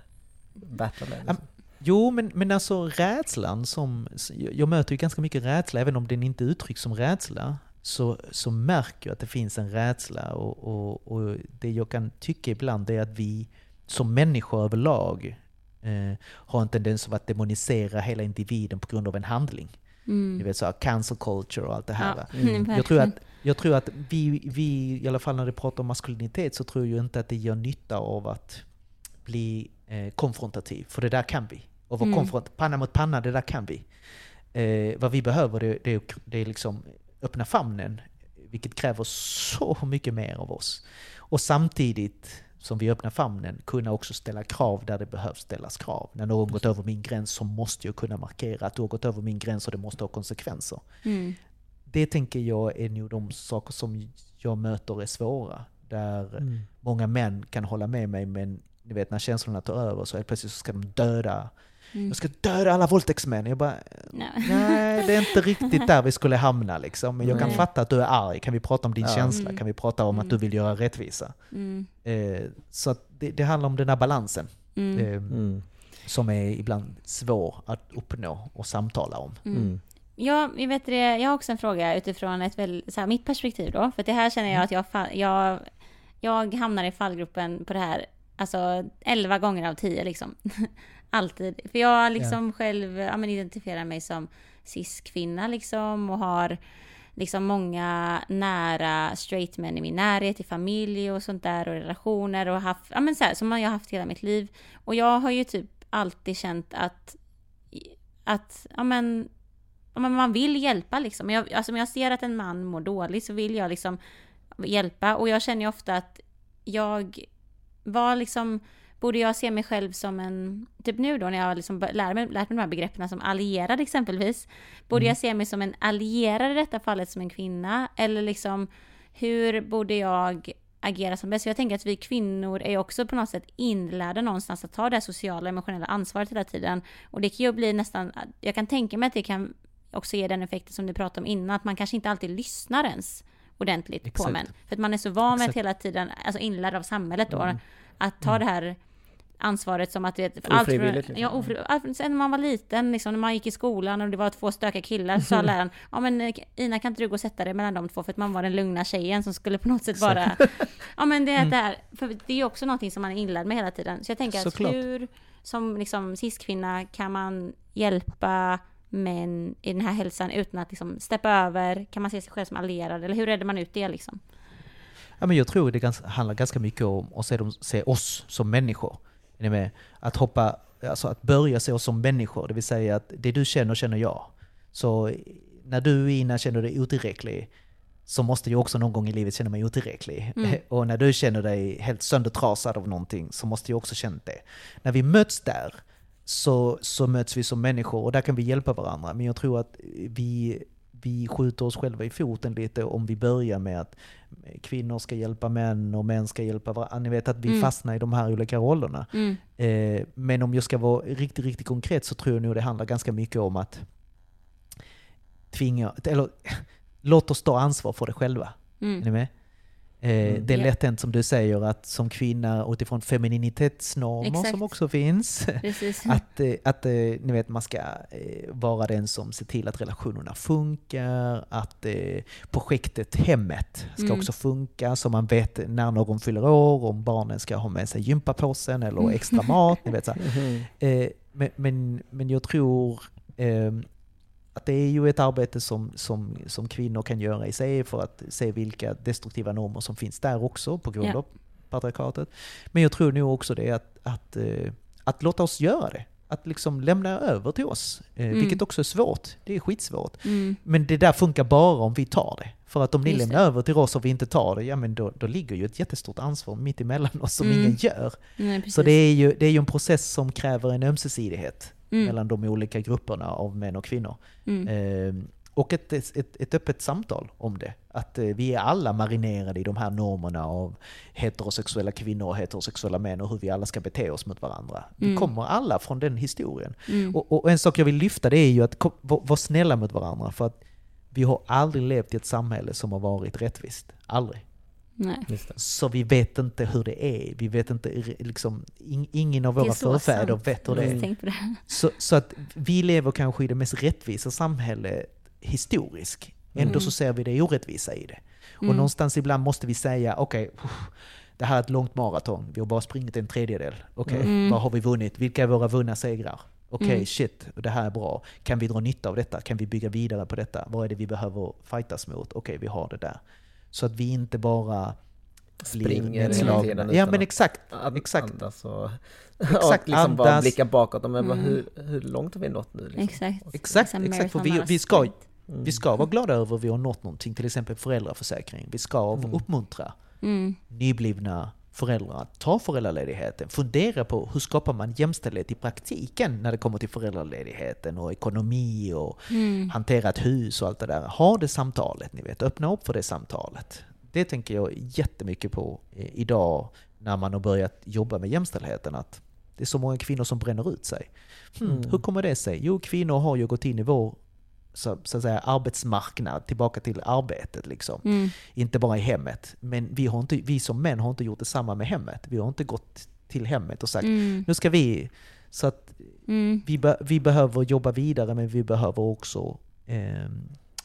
battlar med? Liksom. Jo, men, men alltså rädslan som... Jag möter ju ganska mycket rädsla, även om den inte uttrycks som rädsla. Så, så märker jag att det finns en rädsla och, och, och det jag kan tycka ibland är att vi som människor överlag eh, har en tendens av att demonisera hela individen på grund av en handling. Ni Mm. vet så här, cancel culture och allt det här. Ja, mm. Jag tror att, jag tror att vi, vi, i alla fall när det pratar om maskulinitet, så tror jag inte att det gör nytta av att bli eh, konfrontativ. För det där kan vi. Och vara Mm. konfront, panna mot panna, det där kan vi. Eh, vad vi behöver det, det, är- det är liksom öppna famnen, vilket kräver så mycket mer av oss. Och samtidigt som vi öppnar famnen, kunna också ställa krav där det behövs ställas krav. När någon gått över min gräns så måste jag kunna markera att du har gått över min gräns och det måste ha konsekvenser Mm. det tänker jag är nog de saker som jag möter är svåra. Där Mm. många män kan hålla med mig men ni vet när känslorna tar över så helt plötsligt så ska de döda Mm. jag ska döda alla våldtäktsmän. Jag bara, Nej. nej det är inte riktigt där vi skulle hamna liksom. Men jag kan Nej. fatta att du är arg. Kan vi prata om din Ja. känsla? Mm. Kan vi prata om att du Mm. vill göra rättvisa? Mm. Eh, så att det, det handlar om den här balansen. Mm. Eh, Mm. som är ibland svår att uppnå och samtala om. Mm. Mm. Ja, jag, vet det, jag har också en fråga utifrån ett väl, så här, mitt perspektiv då. För det här känner Mm. jag att jag, jag, jag hamnar i fallgruppen på det här, alltså 11 gånger av 10 liksom. Alltid. För jag liksom själv ja, men identifierar mig som cis-kvinna liksom och har liksom många nära straight män i min närhet, i familj och sånt där och relationer och haft, ja men så här, som jag har haft hela mitt liv. Och jag har ju typ alltid känt att, att, ja men, ja, men man vill hjälpa liksom. Jag, alltså om jag ser att en man mår dåligt så vill jag liksom hjälpa och jag känner ju ofta att jag var liksom, borde jag se mig själv som en, typ nu då när jag liksom lär mig, lärt mig de här begreppen som allierad exempelvis, borde jag se mig som en allierad i detta fallet som en kvinna eller liksom hur borde jag agera som bäst? Jag tänker att vi kvinnor är också på något sätt inlärda någonstans att ta det här sociala emotionella ansvaret hela tiden och det kan ju bli nästan, jag kan tänka mig att det kan också ge den effekten som du pratade om innan, att man kanske inte alltid lyssnar ens ordentligt på Exakt. män. För att man är så van med att hela tiden, alltså inlärd av samhället då, Mm. att ta det här ansvaret som att du vet, för Ofrivilligt, liksom. Ja, ofri, allt, sen när man var liten, liksom, när man gick i skolan och det var två stökiga killar, så sa läraren, ja men eh, Ina kan inte du gå och sätta dig mellan de två, för att man var den lugna tjejen som skulle på något sätt vara, ja men det är det här, för det är ju också någonting som man är inlärd med hela tiden. Så jag tänker att Såklart. hur, som liksom cis-kvinna, kan man hjälpa män i den här hälsan utan att liksom steppa över? Kan man se sig själv som allierad? Eller hur redde man ut det liksom? Ja, men jag tror det handlar ganska mycket om att se, dem, se oss som människor. Är ni med? Att hoppa, alltså att börja se oss som människor, det vill säga att det du känner, känner jag. Så när du Ina känner dig otillräcklig, så måste jag också någon gång i livet känna mig otillräcklig. Mm. Och när du känner dig helt söndertrasad av någonting, så måste jag också känna det. När vi möts där, så, så möts vi som människor och där kan vi hjälpa varandra. Men jag tror att vi, vi skjuter oss själva i foten lite om vi börjar med att kvinnor ska hjälpa män och män ska hjälpa varandra. Ni vet att vi Mm. fastnar i de här olika rollerna. Mm. Eh, men om jag ska vara riktigt, riktigt konkret så tror jag nog det handlar ganska mycket om att tvinga, eller låt oss ta ansvar för det själva. Är ni Mm. med? Eh, Det är lätt hänt som du säger att som kvinna utifrån femininitetsnormer Exakt. som också finns. Precis. Att, eh, att eh, ni vet, man ska vara den som ser till att relationerna funkar, att projektet hemmet ska Mm. också funka så man vet när någon fyller år, om barnen ska ha med sig gympapåsen eller Mm. extra mat. Ni vet, så men, men, men jag tror eh, att det är ju ett arbete som, som, som kvinnor kan göra i sig för att se vilka destruktiva normer som finns där också på grund Ja. av patriarkatet. Men jag tror nog också det att, att, eh, att låta oss göra det. Att liksom lämna över till oss, eh, Mm. vilket också är svårt. Det är skitsvårt. Mm. Men det där funkar bara om vi tar det. För att om ni Just lämnar det. över till oss och vi inte tar det, ja men då, då ligger ju ett jättestort ansvar mitt emellan oss som Mm. ingen gör. Nej. Så det är, ju, det är ju en process som kräver en ömsesidighet Mm. mellan de olika grupperna av män och kvinnor. Mm. Eh, och ett, ett, ett öppet samtal om det. Att eh, vi är alla marinerade i de här normerna av heterosexuella kvinnor och heterosexuella män och hur vi alla ska bete oss mot varandra. Vi Mm. kommer alla från den historien. Mm. Och, och en sak jag vill lyfta det är ju att kom- var, var snälla mot varandra. För att vi har aldrig levt i ett samhälle som har varit rättvist. Aldrig. Nej. Just det. Så vi vet inte hur det är. Vi vet inte, liksom, in, ingen av våra förfäder sant. vet hur det är. det. Så, så att vi lever kanske i det mest rättvisa samhället historiskt. Ändå Mm. så ser vi det orättvisa i det. Och Mm. någonstans ibland måste vi säga, okej, uff, det här är ett långt maraton. Vi har bara sprungit en tredjedel. Okej, Mm. vad har vi vunnit? Vilka är våra vunna segrar? Okej, Mm. shit, det här är bra. Kan vi dra nytta av detta? Kan vi bygga vidare på detta? Vad är det vi behöver fightas mot? Okej, vi har det där. Så att vi inte bara Springer hela tiden Ja men att exakt, An- exakt. Andas och, Exakt, och liksom bara andas. blicka bakåt. Men Mm. hur, hur långt har vi nått nu? Liksom? Exakt. Exakt, exakt. För vi, vi, ska. Mm. vi ska vara glada över att vi har nått någonting, till exempel föräldraförsäkring. Vi ska Mm. uppmuntra Mm. nyblivna föräldrar att ta föräldraledigheten. Fundera på hur skapar man jämställdhet i praktiken när det kommer till föräldraledigheten och ekonomi och Mm. hantera ett hus och allt det där. Ha det samtalet, ni vet. Öppna upp för det samtalet. Det tänker jag jättemycket på idag när man har börjat jobba med jämställdheten att det är så många kvinnor som bränner ut sig. Hmm, Mm. Hur kommer det sig? Jo, kvinnor har ju gått in i vår så, så att säga, arbetsmarknad, tillbaka till arbetet liksom. Mm. Inte bara i hemmet. Men vi, har inte, vi som män har inte gjort detsamma med hemmet. Vi har inte gått till hemmet och sagt Mm. nu ska vi... Så att Mm. vi, be, vi behöver jobba vidare men vi behöver också eh,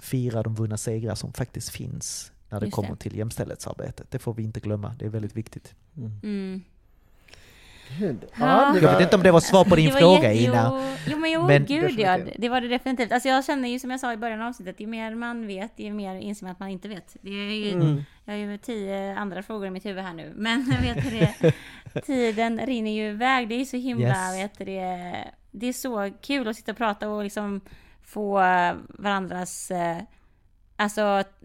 fira de vunna segrar som faktiskt finns när det Just kommer det. till jämställdhetsarbetet. Det får vi inte glömma, det är väldigt viktigt. Mm. Gud. Ja. det Jag vet inte om det var svar på din fråga jätte- Ina. Jo, jo men jo, Men- gud ja. Det var det definitivt. Alltså jag känner ju som jag sa i början av avsnittet, ju mer man vet, ju mer inser man att man inte vet. Det är ju, Mm. Jag har ju tio andra frågor i mitt huvud här nu, men jag vet det, tiden rinner ju iväg. Det är ju så himla, Yes. vet det, det är så kul att sitta och prata och liksom få varandras eh, Alltså,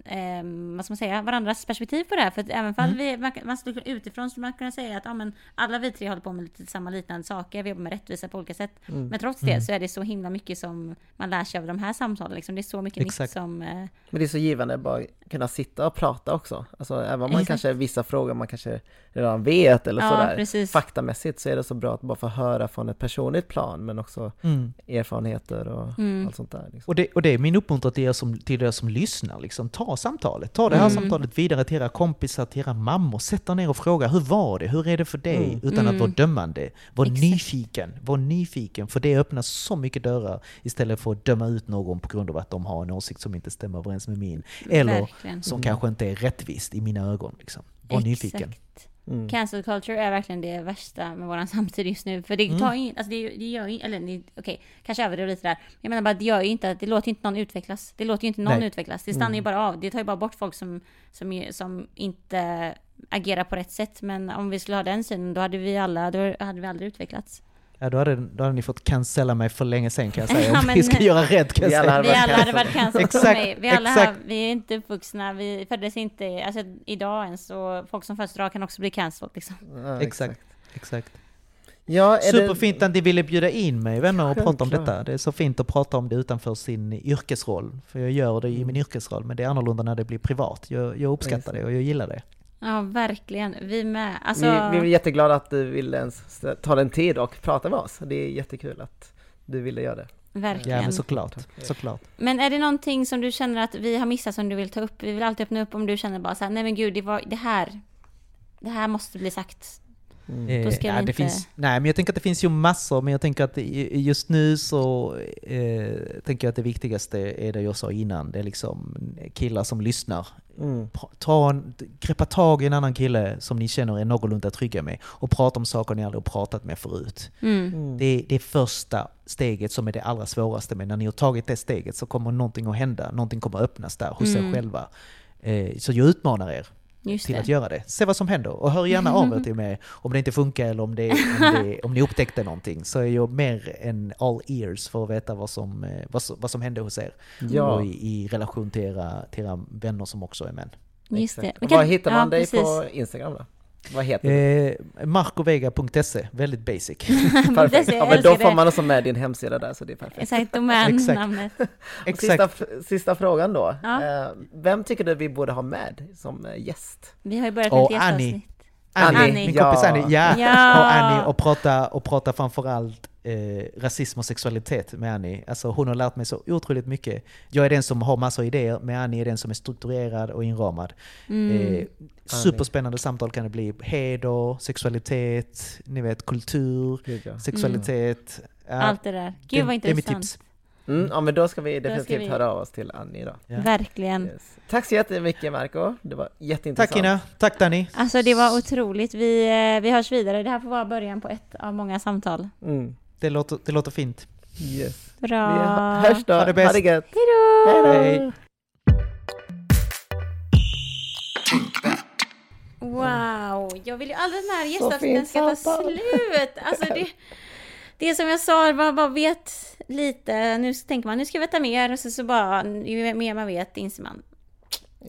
eh, vad ska man säga, varandras perspektiv på det här. För att även Mm. fall vi, man, man skulle utifrån skulle man kunna säga att ja, men alla vi tre håller på med lite samma liknande saker, vi jobbar med rättvisa på olika sätt. Mm. Men trots det så är det så himla mycket som man lär sig av de här samtalen. Liksom. Det är så mycket Exakt. nytt som... Eh, Men det är så givande att bara kunna sitta och prata också. Alltså även om man Exakt. kanske vissa frågor man kanske redan vet eller Ja, sådär. precis. Faktamässigt så är det så bra att bara få höra från ett personligt plan men också Mm. erfarenheter och Mm. allt sånt där. Liksom. Och, det, och det är min uppmuntran till er som, till er som lyssnar. Liksom. Ta samtalet. Ta det här Mm. samtalet vidare till era kompisar, till era mammor. Sätt er ner och fråga hur var det? Hur är det för dig? Mm. Utan Mm. att vara dömande. Var Exakt. nyfiken. Var nyfiken. För det öppnar så mycket dörrar istället för att döma ut någon på grund av att de har en åsikt som inte stämmer överens med min. Eller verkligen. som Mm. kanske inte är rättvist i mina ögon. Liksom. Var nyfiken. Mm. Cancel culture är verkligen det värsta med våran samtid just nu. För det Mm. tar in, alltså det, det gör ju, eller okej, kanske överdriver lite där. Jag menar bara, det gör ju inte, att- det låter ju inte någon utvecklas. Det låter ju inte någon Nej. utvecklas. Det stannar ju Mm. bara av. Det tar ju bara bort folk som, som, ju- som inte agerar på rätt sätt. Men om vi skulle ha den synen, då hade vi alla, då hade vi aldrig utvecklats. Ja, då, hade, då hade ni fått cancella mig för länge sedan kan jag säga. Ja, Om men- vi ska göra rätt kan jag Vi alla säga. hade Vi varit alla hade varit cancelled Exakt. Vi alla här, exakt. vi är inte uppvuxna, vi föddes inte, alltså idag ens, och folk som föds idag kan också bli cancelled liksom. Ja, Exakt. Exakt. Ja, är Superfint att ni ville bjuda in mig vänner och prata om detta. Det är så fint att prata om det utanför sin yrkesroll. För jag gör det i min yrkesroll, men det är annorlunda när det blir privat. Jag, jag uppskattar det och jag gillar det. Ja, verkligen. Vi med. Alltså, Vi, vi är jätteglada att du ville ens ta den tid och prata med oss. Det är jättekul att du ville göra det. verkligen. Ja men såklart, såklart. Men är det någonting som du känner att vi har missat som du vill ta upp? Vi vill alltid öppna upp om du känner bara så här, nej men gud, det var det här. Det här måste bli sagt. Mm. Då ska Eh, vi inte- det finns, nej men jag tänker att det finns ju massor, men jag tänker att just nu så eh, tänker jag att det viktigaste är det jag sa innan. Det är liksom killar som lyssnar. Mm. Ta en, greppa tag i en annan kille som ni känner är någorlunda trygga med och prata om saker ni aldrig har pratat med förut. Mm. Mm. Det är det första steget som är det allra svåraste, men när ni har tagit det steget så kommer någonting att hända, någonting kommer att öppnas där hos Mm. er själva. Eh, så jag utmanar er Just till det. att göra det. Se vad som händer och hör gärna av er till mig om det inte funkar eller om, det, om, det, om ni upptäckte någonting. Så är jag mer än all ears för att veta vad som, eh, vad, som- vad som hände hos er. Ja. Och i, i relation till era, till era vänner som också är män. Just det. Exakt. Men Och Var kan- hittar man ja, dig precis. på Instagram då? Vad heter du? Eh, markovega.se, väldigt basic. Perfekt. Ja, men då får det. man också med din hemsida där så det är perfekt. Exakt, domännamnet. Sista, sista frågan då. Ja. Eh, Vem tycker du vi borde ha med som eh, gäst? Vi har ju börjat med ett gästavsnitt. Annie, Annie. min kompis Ja. Annie. Ja. Ja. Och Annie och prata, och prata framförallt eh, rasism och sexualitet med Annie. Alltså hon har lärt mig så otroligt mycket. Jag är den som har massor av idéer, men Annie är den som är strukturerad och inramad. Mm. Eh, superspännande samtal kan det bli. Heder, sexualitet, ni vet kultur, Gud, ja. sexualitet. Ja, Allt det där. Gud vad det, det är mitt intressant. tips. Mm, ja men då ska vi Då ska definitivt vi- höra av oss till Annie då. Ja. Verkligen. Yes. Tack så jättemycket Marco, det var jätteintressant. Tack Ina, tack Danny. Alltså det var otroligt. Vi, eh, vi hörs vidare. Det här får vara början på ett av många samtal. Mm. Det låter, det låter fint. Yes. Bra. Vi hörs då, Ha det bäst. ha det gött! Hejdå! Hej. Wow, jag vill ju aldrig att den här Så gästavsnitten ska ta slut. Alltså det, det som jag sa, man bara vet lite. Nu tänker man, nu ska jag veta mer. Och så, så bara, ju mer man vet inser man.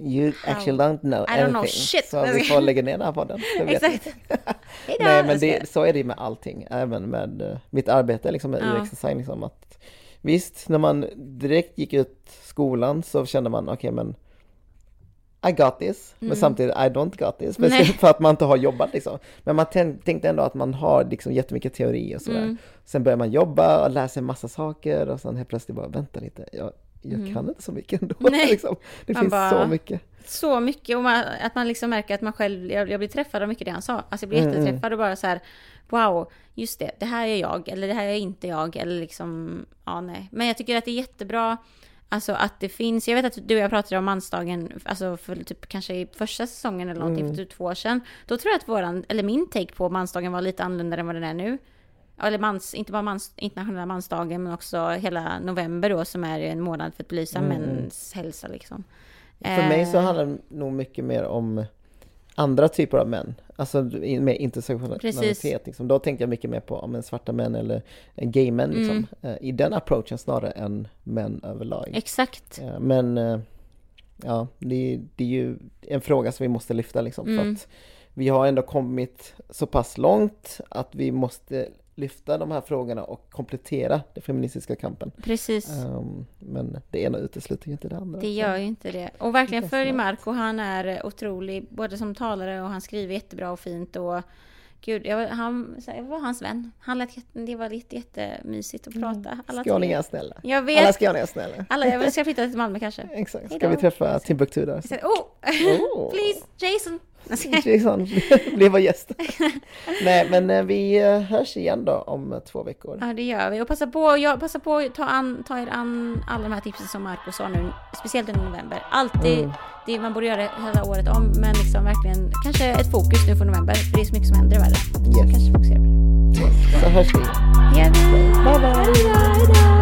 You actually don't know I don't know anything. shit. Så vi får lägga ner den här podden. Exakt. Nej men det, så är det ju med allting, även med eh, mitt arbete liksom med Ja. UX-design. Liksom, att, visst, när man direkt gick ut skolan så kände man, okej men I got this, men samtidigt I don't got this. Speciellt Nej. för att man inte har jobbat liksom. Men man tän- tänkte ändå att man har liksom jättemycket teori och sådär. Mm. Sen börjar man jobba och lära sig massa saker och sen helt plötsligt bara, vänta lite, jag, jag kan inte så mycket ändå. Mm. Nej. liksom. Det Man finns bara- så mycket. Så mycket och man, att man liksom märker att man själv, jag, jag blir träffad av mycket det han sa. Alltså jag blir Mm, jätteträffad och bara så här, wow, just det, det här är jag, eller det här är inte jag, eller liksom, ja nej. Men jag tycker att det är jättebra, alltså att det finns, jag vet att du och jag pratade om mansdagen, alltså för typ kanske i första säsongen eller någonting, Mm. för typ två år sedan. Då tror jag att våran, eller min take på mansdagen var lite annorlunda än vad den är nu. Eller mans, inte bara mans, internationella mansdagen men också hela november då som är en månad för att belysa mäns hälsa liksom. För mig så Eh, handlar det nog mycket mer om andra typer av män. Alltså med intersektionalitet. Liksom. Då tänker jag mycket mer på om en svarta män eller en gay män liksom. Mm. Eh, I den approachen snarare än män överlag. Exakt. Eh, Men eh, ja, det, det är ju en fråga som vi måste lyfta liksom. För Mm. att vi har ändå kommit så pass långt att vi måste lyfta de här frågorna och komplettera den feministiska kampen. Precis. Um, men det ena utesluter ju inte det andra. Det gör ju inte det. Och verkligen smart. Marco, han är otrolig både som talare och han skriver jättebra och fint och Gud, jag, var- han, jag var hans vän. Han lät, det var jätte, jättemysigt att prata. Alla tre. Skåningar är snälla. Jag Alla vet. skåningar är snälla. Alla, jag ska flytta till Malmö kanske. Exakt. Ska vi då. träffa Timbuktu där? Så, oh! Oh. Please, Jason! Jason, bli vår gäst. Nej, men eh, vi eh, hörs igen då om eh, två veckor. Ja, det gör vi. Och passa på, jag, passa på att ta, an, ta er an alla de här tipsen som Marco sa nu, speciellt under november. Alltid, Mm. det, man borde göra det hela året om, men liksom verkligen kanske ett fokus nu för november, för det är så mycket som händer i världen. Yes. kanske fokusera på det. Så hörs vi. Gör vi. Bye, bye. Hej då.